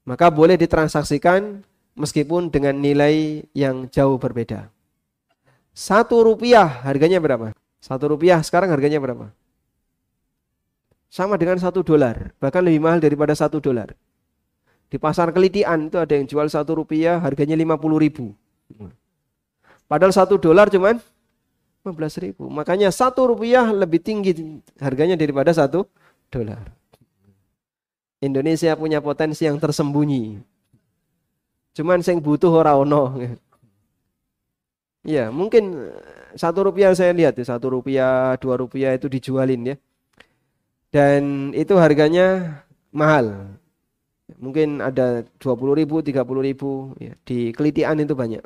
maka boleh ditransaksikan meskipun dengan nilai yang jauh berbeda. Satu rupiah harganya berapa? Satu rupiah sekarang harganya berapa? Sama dengan satu dolar, bahkan lebih mahal daripada satu dolar. Di pasar kelitian itu ada yang jual satu rupiah harganya lima puluh ribu. Padahal satu dolar cuman 15 ribu. Makanya satu rupiah lebih tinggi harganya daripada satu dolar. Indonesia punya potensi yang tersembunyi. Cuman yang butuh orang ono. Ya, mungkin satu rupiah saya lihat ya, satu rupiah, dua rupiah itu dijualin ya. Dan itu harganya mahal. Mungkin ada 20 ribu, 30 ribu. Ya. Di kelitian itu banyak.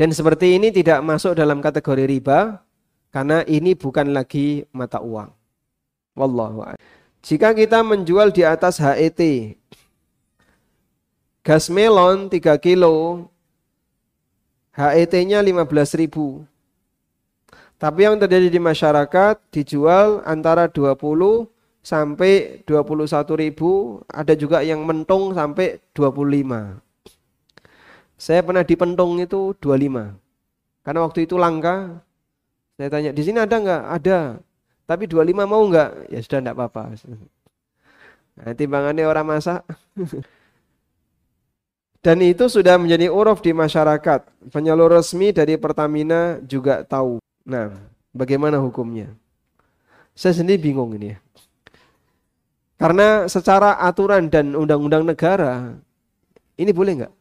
Dan seperti ini tidak masuk dalam kategori riba karena ini bukan lagi mata uang. Wallahu Jika kita menjual di atas HET gas melon 3 kilo HET-nya 15 ribu. Tapi yang terjadi di masyarakat dijual antara 20 sampai 21 ribu, ada juga yang mentung sampai 25. Saya pernah di Pentung itu 25. Karena waktu itu langka. Saya tanya, di sini ada nggak? Ada. Tapi 25 mau nggak? Ya sudah enggak apa-apa. Nah, timbangannya orang masak. Dan itu sudah menjadi uruf di masyarakat. Penyalur resmi dari Pertamina juga tahu. Nah, bagaimana hukumnya? Saya sendiri bingung ini ya. Karena secara aturan dan undang-undang negara, ini boleh nggak?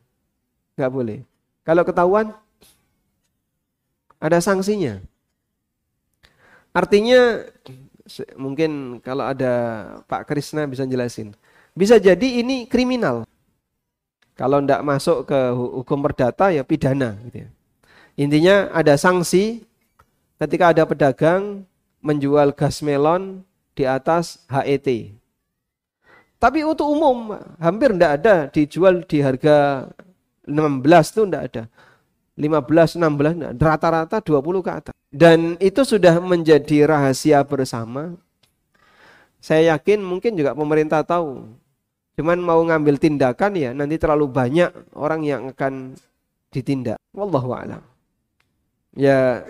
Nggak boleh. Kalau ketahuan, ada sanksinya. Artinya, mungkin kalau ada Pak Krisna bisa jelasin. Bisa jadi ini kriminal. Kalau tidak masuk ke hukum perdata ya pidana. Gitu ya. Intinya ada sanksi ketika ada pedagang menjual gas melon di atas HET. Tapi untuk umum hampir tidak ada dijual di harga 16 itu enggak ada. 15, 16, rata-rata 20 ke atas. Dan itu sudah menjadi rahasia bersama. Saya yakin mungkin juga pemerintah tahu. Cuman mau ngambil tindakan ya nanti terlalu banyak orang yang akan ditindak. Wallahu a'lam. Ya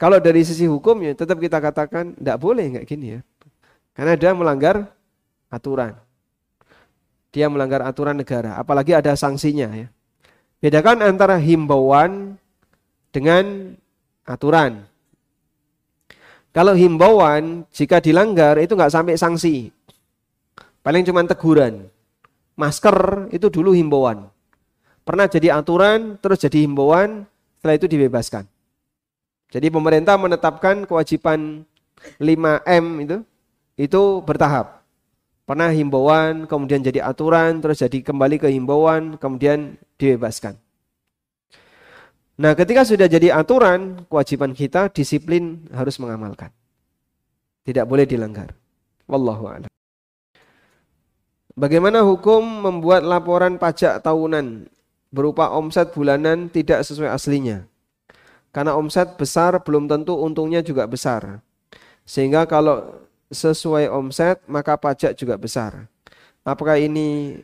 kalau dari sisi hukum ya tetap kita katakan tidak boleh nggak gini ya. Karena dia melanggar aturan. Dia melanggar aturan negara, apalagi ada sanksinya ya. Bedakan antara himbauan dengan aturan. Kalau himbauan jika dilanggar itu nggak sampai sanksi. Paling cuma teguran. Masker itu dulu himbauan. Pernah jadi aturan, terus jadi himbauan, setelah itu dibebaskan. Jadi pemerintah menetapkan kewajiban 5M itu itu bertahap. Pernah himbauan, kemudian jadi aturan, terus jadi kembali ke himbauan, kemudian dibebaskan. Nah, ketika sudah jadi aturan, kewajiban kita disiplin harus mengamalkan. Tidak boleh dilanggar. Wallahu a'lam. Bagaimana hukum membuat laporan pajak tahunan berupa omset bulanan tidak sesuai aslinya? Karena omset besar belum tentu untungnya juga besar. Sehingga kalau sesuai omset maka pajak juga besar. Apakah ini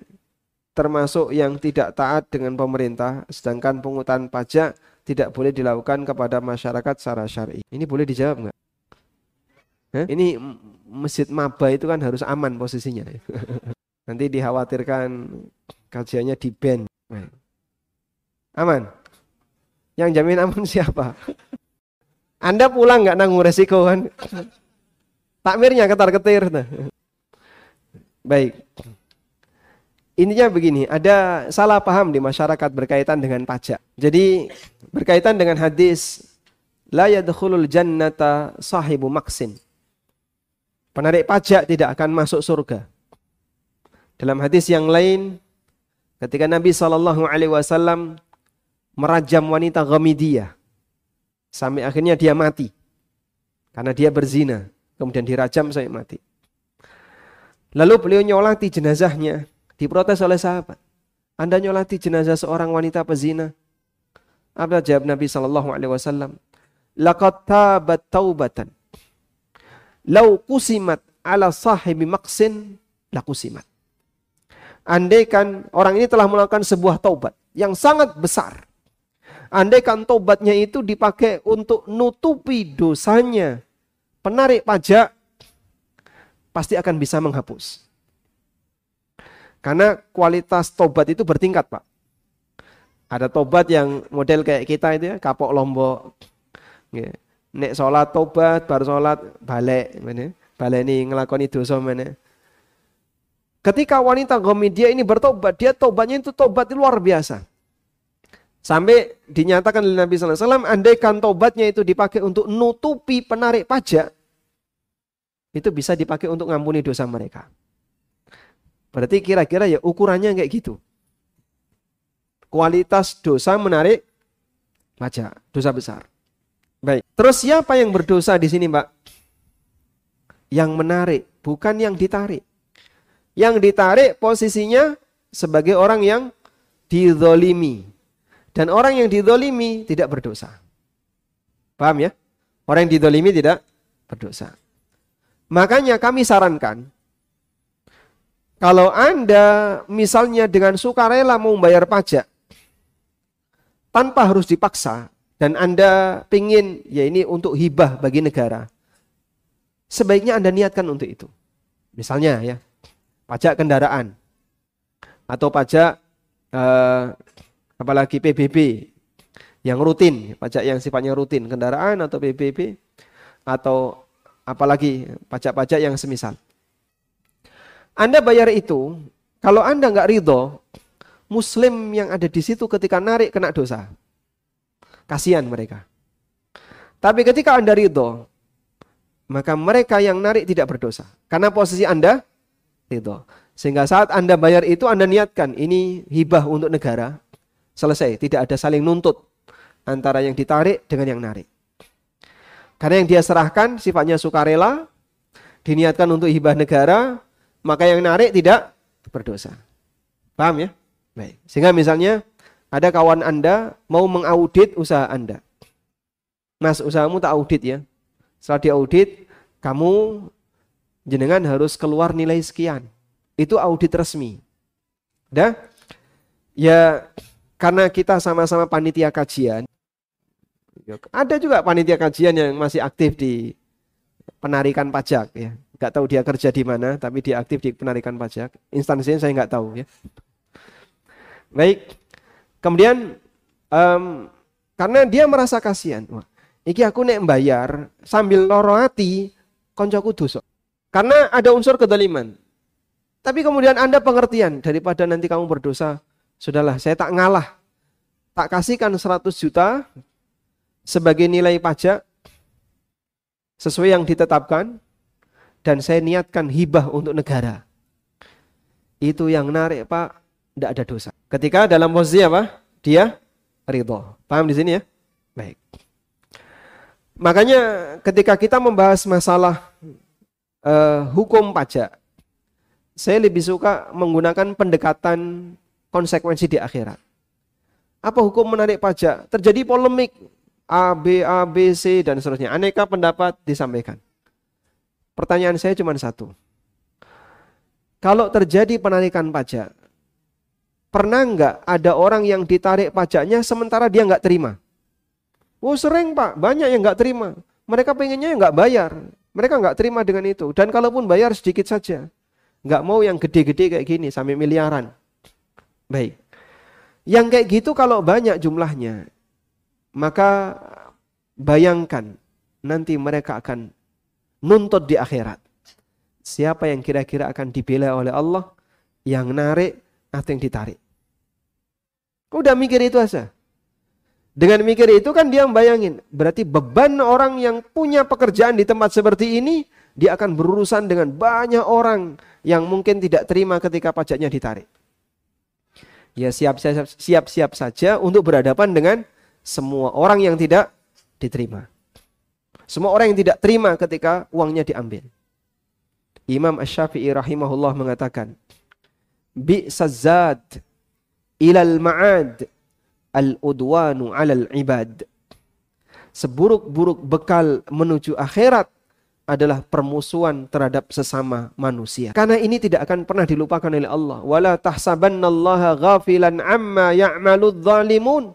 termasuk yang tidak taat dengan pemerintah sedangkan pungutan pajak tidak boleh dilakukan kepada masyarakat secara syar'i. Ini boleh dijawab nggak? Eh? Ini masjid maba itu kan harus aman posisinya. Nanti dikhawatirkan kajiannya di ban. Aman. Yang jamin aman siapa? Anda pulang nggak nanggung resiko kan? Takmirnya ketar-ketir. Baik. Intinya begini, ada salah paham di masyarakat berkaitan dengan pajak. Jadi berkaitan dengan hadis la yadkhulul jannata sahibu maksin. Penarik pajak tidak akan masuk surga. Dalam hadis yang lain ketika Nabi wasallam merajam wanita Ghamidiyah sampai akhirnya dia mati karena dia berzina kemudian dirajam sampai mati. Lalu beliau nyolati jenazahnya, diprotes oleh sahabat. Anda nyolati jenazah seorang wanita pezina. Apa jawab Nabi Shallallahu Alaihi Wasallam? Laqad tabat taubatan. Lau kusimat ala sahibi maksin lakusimat. Andaikan orang ini telah melakukan sebuah taubat yang sangat besar. Andaikan taubatnya itu dipakai untuk nutupi dosanya penarik pajak pasti akan bisa menghapus. Karena kualitas tobat itu bertingkat, Pak. Ada tobat yang model kayak kita itu ya, kapok lombok. Nek sholat tobat, baru sholat balik. Balik ini ngelakoni dosa mana. Ketika wanita gomidia ini bertobat, dia tobatnya itu tobat luar biasa. Sampai dinyatakan oleh Nabi SAW, andaikan tobatnya itu dipakai untuk nutupi penarik pajak, itu bisa dipakai untuk ngampuni dosa mereka. Berarti kira-kira ya ukurannya kayak gitu. Kualitas dosa menarik pajak, dosa besar. Baik. Terus siapa yang berdosa di sini, Mbak? Yang menarik, bukan yang ditarik. Yang ditarik posisinya sebagai orang yang dizolimi. Dan orang yang didolimi tidak berdosa. Paham ya? Orang yang didolimi tidak berdosa. Makanya kami sarankan, kalau Anda misalnya dengan sukarela mau membayar pajak, tanpa harus dipaksa, dan Anda pingin, ya ini untuk hibah bagi negara, sebaiknya Anda niatkan untuk itu. Misalnya ya, pajak kendaraan, atau pajak eh, apalagi PBB yang rutin, pajak yang sifatnya rutin, kendaraan atau PBB atau apalagi pajak-pajak yang semisal. Anda bayar itu, kalau Anda nggak ridho, Muslim yang ada di situ ketika narik kena dosa. Kasihan mereka. Tapi ketika Anda ridho, maka mereka yang narik tidak berdosa. Karena posisi Anda ridho. Sehingga saat Anda bayar itu Anda niatkan ini hibah untuk negara. Selesai, tidak ada saling nuntut antara yang ditarik dengan yang narik. Karena yang dia serahkan sifatnya sukarela, diniatkan untuk hibah negara, maka yang narik tidak berdosa. Paham ya? Baik. Sehingga misalnya ada kawan Anda mau mengaudit usaha Anda. Mas, usahamu tak audit ya. Setelah diaudit, kamu jenengan harus keluar nilai sekian. Itu audit resmi. Dah? Ya, karena kita sama-sama panitia kajian. Ada juga panitia kajian yang masih aktif di penarikan pajak ya. Gak tahu dia kerja di mana, tapi dia aktif di penarikan pajak. Instansinya saya nggak tahu ya. Baik. Kemudian um, karena dia merasa kasihan. Wah, iki aku nek bayar sambil loro hati koncoku dosa. Karena ada unsur kedaliman. Tapi kemudian Anda pengertian daripada nanti kamu berdosa, sudahlah saya tak ngalah. Tak kasihkan 100 juta sebagai nilai pajak sesuai yang ditetapkan dan saya niatkan hibah untuk negara. Itu yang narik Pak, tidak ada dosa. Ketika dalam posisi apa? Dia ridho. Paham di sini ya? Baik. Makanya ketika kita membahas masalah uh, hukum pajak, saya lebih suka menggunakan pendekatan konsekuensi di akhirat. Apa hukum menarik pajak? Terjadi polemik A, B, A, B, C, dan seterusnya. Aneka pendapat disampaikan. Pertanyaan saya cuma satu. Kalau terjadi penarikan pajak, pernah nggak ada orang yang ditarik pajaknya sementara dia nggak terima? Oh sering pak, banyak yang nggak terima. Mereka pengennya nggak bayar. Mereka nggak terima dengan itu. Dan kalaupun bayar sedikit saja. Nggak mau yang gede-gede kayak gini sampai miliaran. Baik. Yang kayak gitu kalau banyak jumlahnya. Maka bayangkan nanti mereka akan nuntut di akhirat. Siapa yang kira-kira akan dibela oleh Allah? Yang narik atau yang ditarik? Udah mikir itu aja. Dengan mikir itu kan dia membayangin, berarti beban orang yang punya pekerjaan di tempat seperti ini, dia akan berurusan dengan banyak orang yang mungkin tidak terima ketika pajaknya ditarik. Ya siap-siap siap-siap saja untuk berhadapan dengan semua orang yang tidak diterima. Semua orang yang tidak terima ketika uangnya diambil. Imam Ash-Syafi'i rahimahullah mengatakan, Bi'sazad ilal ma'ad al-udwanu 'alal ibad. Seburuk-buruk bekal menuju akhirat adalah permusuhan terhadap sesama manusia. Karena ini tidak akan pernah dilupakan oleh Allah. Wala tahsabannallaha ghafilan amma ya'maludz zalimun.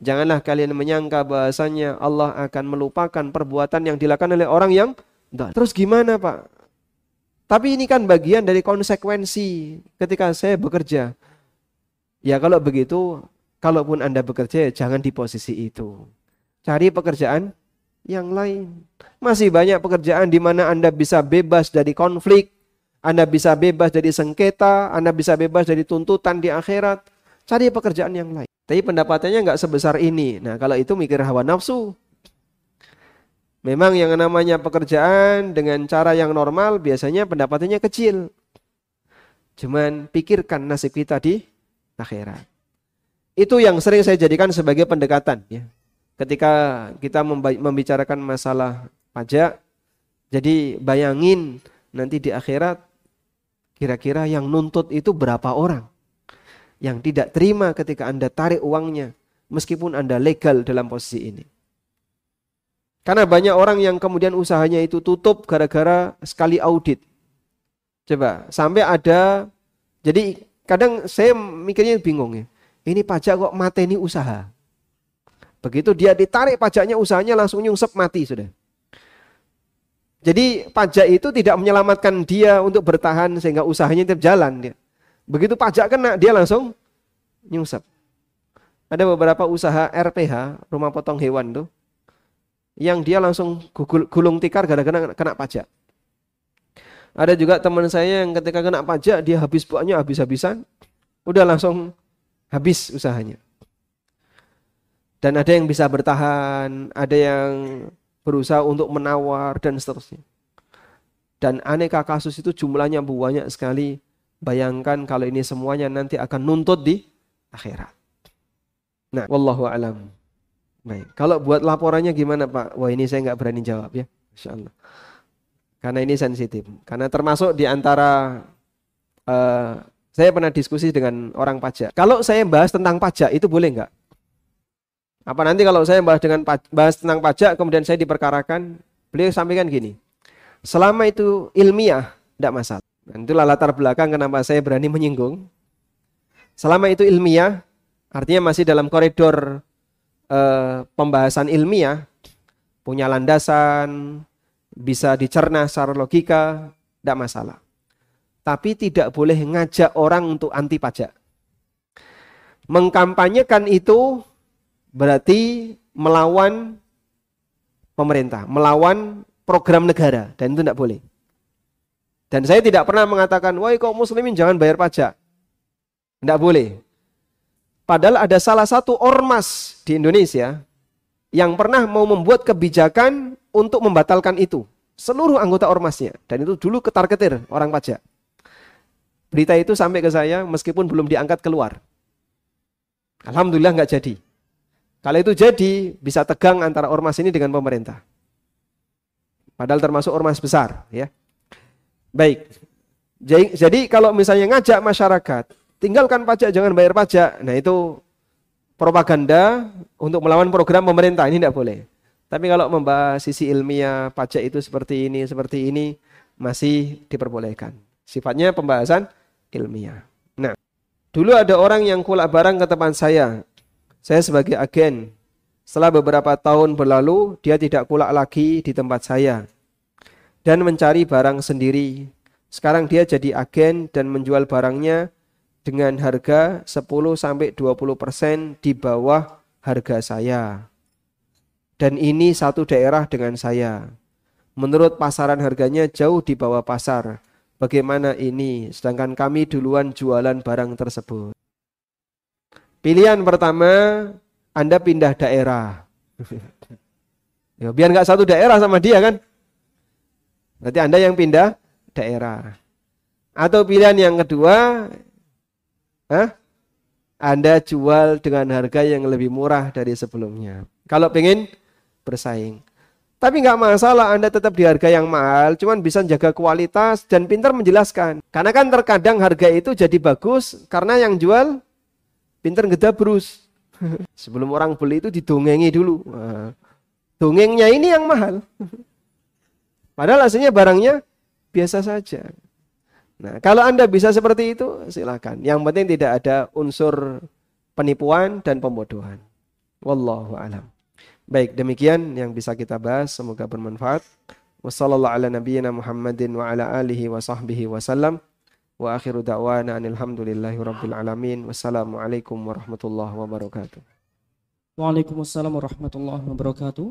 Janganlah kalian menyangka bahasanya Allah akan melupakan perbuatan yang dilakukan oleh orang yang Terus gimana Pak? Tapi ini kan bagian dari konsekuensi ketika saya bekerja. Ya kalau begitu Kalaupun Anda bekerja, jangan di posisi itu. Cari pekerjaan yang lain. Masih banyak pekerjaan di mana Anda bisa bebas dari konflik, Anda bisa bebas dari sengketa, Anda bisa bebas dari tuntutan di akhirat. Cari pekerjaan yang lain. Tapi pendapatannya nggak sebesar ini. Nah kalau itu mikir hawa nafsu. Memang yang namanya pekerjaan dengan cara yang normal biasanya pendapatannya kecil. Cuman pikirkan nasib kita di akhirat. Itu yang sering saya jadikan sebagai pendekatan ya. Ketika kita membicarakan masalah pajak, jadi bayangin nanti di akhirat kira-kira yang nuntut itu berapa orang yang tidak terima ketika Anda tarik uangnya meskipun Anda legal dalam posisi ini. Karena banyak orang yang kemudian usahanya itu tutup gara-gara sekali audit. Coba, sampai ada jadi kadang saya mikirnya bingung ya ini pajak kok mateni usaha. Begitu dia ditarik pajaknya, usahanya langsung nyungsep mati sudah. Jadi pajak itu tidak menyelamatkan dia untuk bertahan sehingga usahanya tetap jalan dia. Begitu pajak kena dia langsung nyungsep. Ada beberapa usaha RPH, rumah potong hewan tuh, yang dia langsung gulung tikar gara-gara kena pajak. Ada juga teman saya yang ketika kena pajak dia habis buahnya habis-habisan, udah langsung habis usahanya. Dan ada yang bisa bertahan, ada yang berusaha untuk menawar dan seterusnya. Dan aneka kasus itu jumlahnya banyak sekali. Bayangkan kalau ini semuanya nanti akan nuntut di akhirat. Nah, wallahu alam. Baik, kalau buat laporannya gimana Pak? Wah ini saya nggak berani jawab ya, Insya Allah. Karena ini sensitif. Karena termasuk di antara uh, Saya pernah diskusi dengan orang pajak. Kalau saya bahas tentang pajak itu boleh nggak? Apa nanti kalau saya bahas dengan bahas tentang pajak kemudian saya diperkarakan, beliau sampaikan gini. Selama itu ilmiah, tidak masalah. Dan itulah latar belakang kenapa saya berani menyinggung. Selama itu ilmiah, artinya masih dalam koridor eh, pembahasan ilmiah, punya landasan, bisa dicerna secara logika, tidak masalah tapi tidak boleh ngajak orang untuk anti pajak. Mengkampanyekan itu berarti melawan pemerintah, melawan program negara dan itu tidak boleh. Dan saya tidak pernah mengatakan, wah kok muslimin jangan bayar pajak. Tidak boleh. Padahal ada salah satu ormas di Indonesia yang pernah mau membuat kebijakan untuk membatalkan itu. Seluruh anggota ormasnya. Dan itu dulu ketar-ketir orang pajak. Berita itu sampai ke saya meskipun belum diangkat keluar. Alhamdulillah nggak jadi. Kalau itu jadi, bisa tegang antara ormas ini dengan pemerintah. Padahal termasuk ormas besar, ya. Baik. Jadi, kalau misalnya ngajak masyarakat, tinggalkan pajak, jangan bayar pajak. Nah itu propaganda untuk melawan program pemerintah, ini tidak boleh. Tapi kalau membahas sisi ilmiah, pajak itu seperti ini, seperti ini, masih diperbolehkan. Sifatnya pembahasan ilmiah. Nah, dulu ada orang yang kulak barang ke teman saya. Saya sebagai agen. Setelah beberapa tahun berlalu, dia tidak kulak lagi di tempat saya. Dan mencari barang sendiri. Sekarang dia jadi agen dan menjual barangnya dengan harga 10-20% di bawah harga saya. Dan ini satu daerah dengan saya. Menurut pasaran harganya jauh di bawah pasar Bagaimana ini? Sedangkan kami duluan jualan barang tersebut. Pilihan pertama, Anda pindah daerah. ya, biar nggak satu daerah sama dia kan? Berarti Anda yang pindah daerah. Atau pilihan yang kedua, Hah? Anda jual dengan harga yang lebih murah dari sebelumnya. Kalau pengen bersaing. Tapi nggak masalah Anda tetap di harga yang mahal, cuman bisa jaga kualitas dan pintar menjelaskan. Karena kan terkadang harga itu jadi bagus karena yang jual pintar ngedabrus. Sebelum orang beli itu didongengi dulu. Dongengnya ini yang mahal. Padahal aslinya barangnya biasa saja. Nah, kalau Anda bisa seperti itu, silakan. Yang penting tidak ada unsur penipuan dan pembodohan. Wallahu alam. Baik, demikian yang bisa kita bahas. Semoga bermanfaat. Wassalamualaikum Muhammadin wa ala alihi wa sahbihi wasallam. Wa akhiru da'wana anilhamdulillahi rabbil alamin. Wassalamualaikum warahmatullahi wabarakatuh. Waalaikumsalam warahmatullahi wabarakatuh.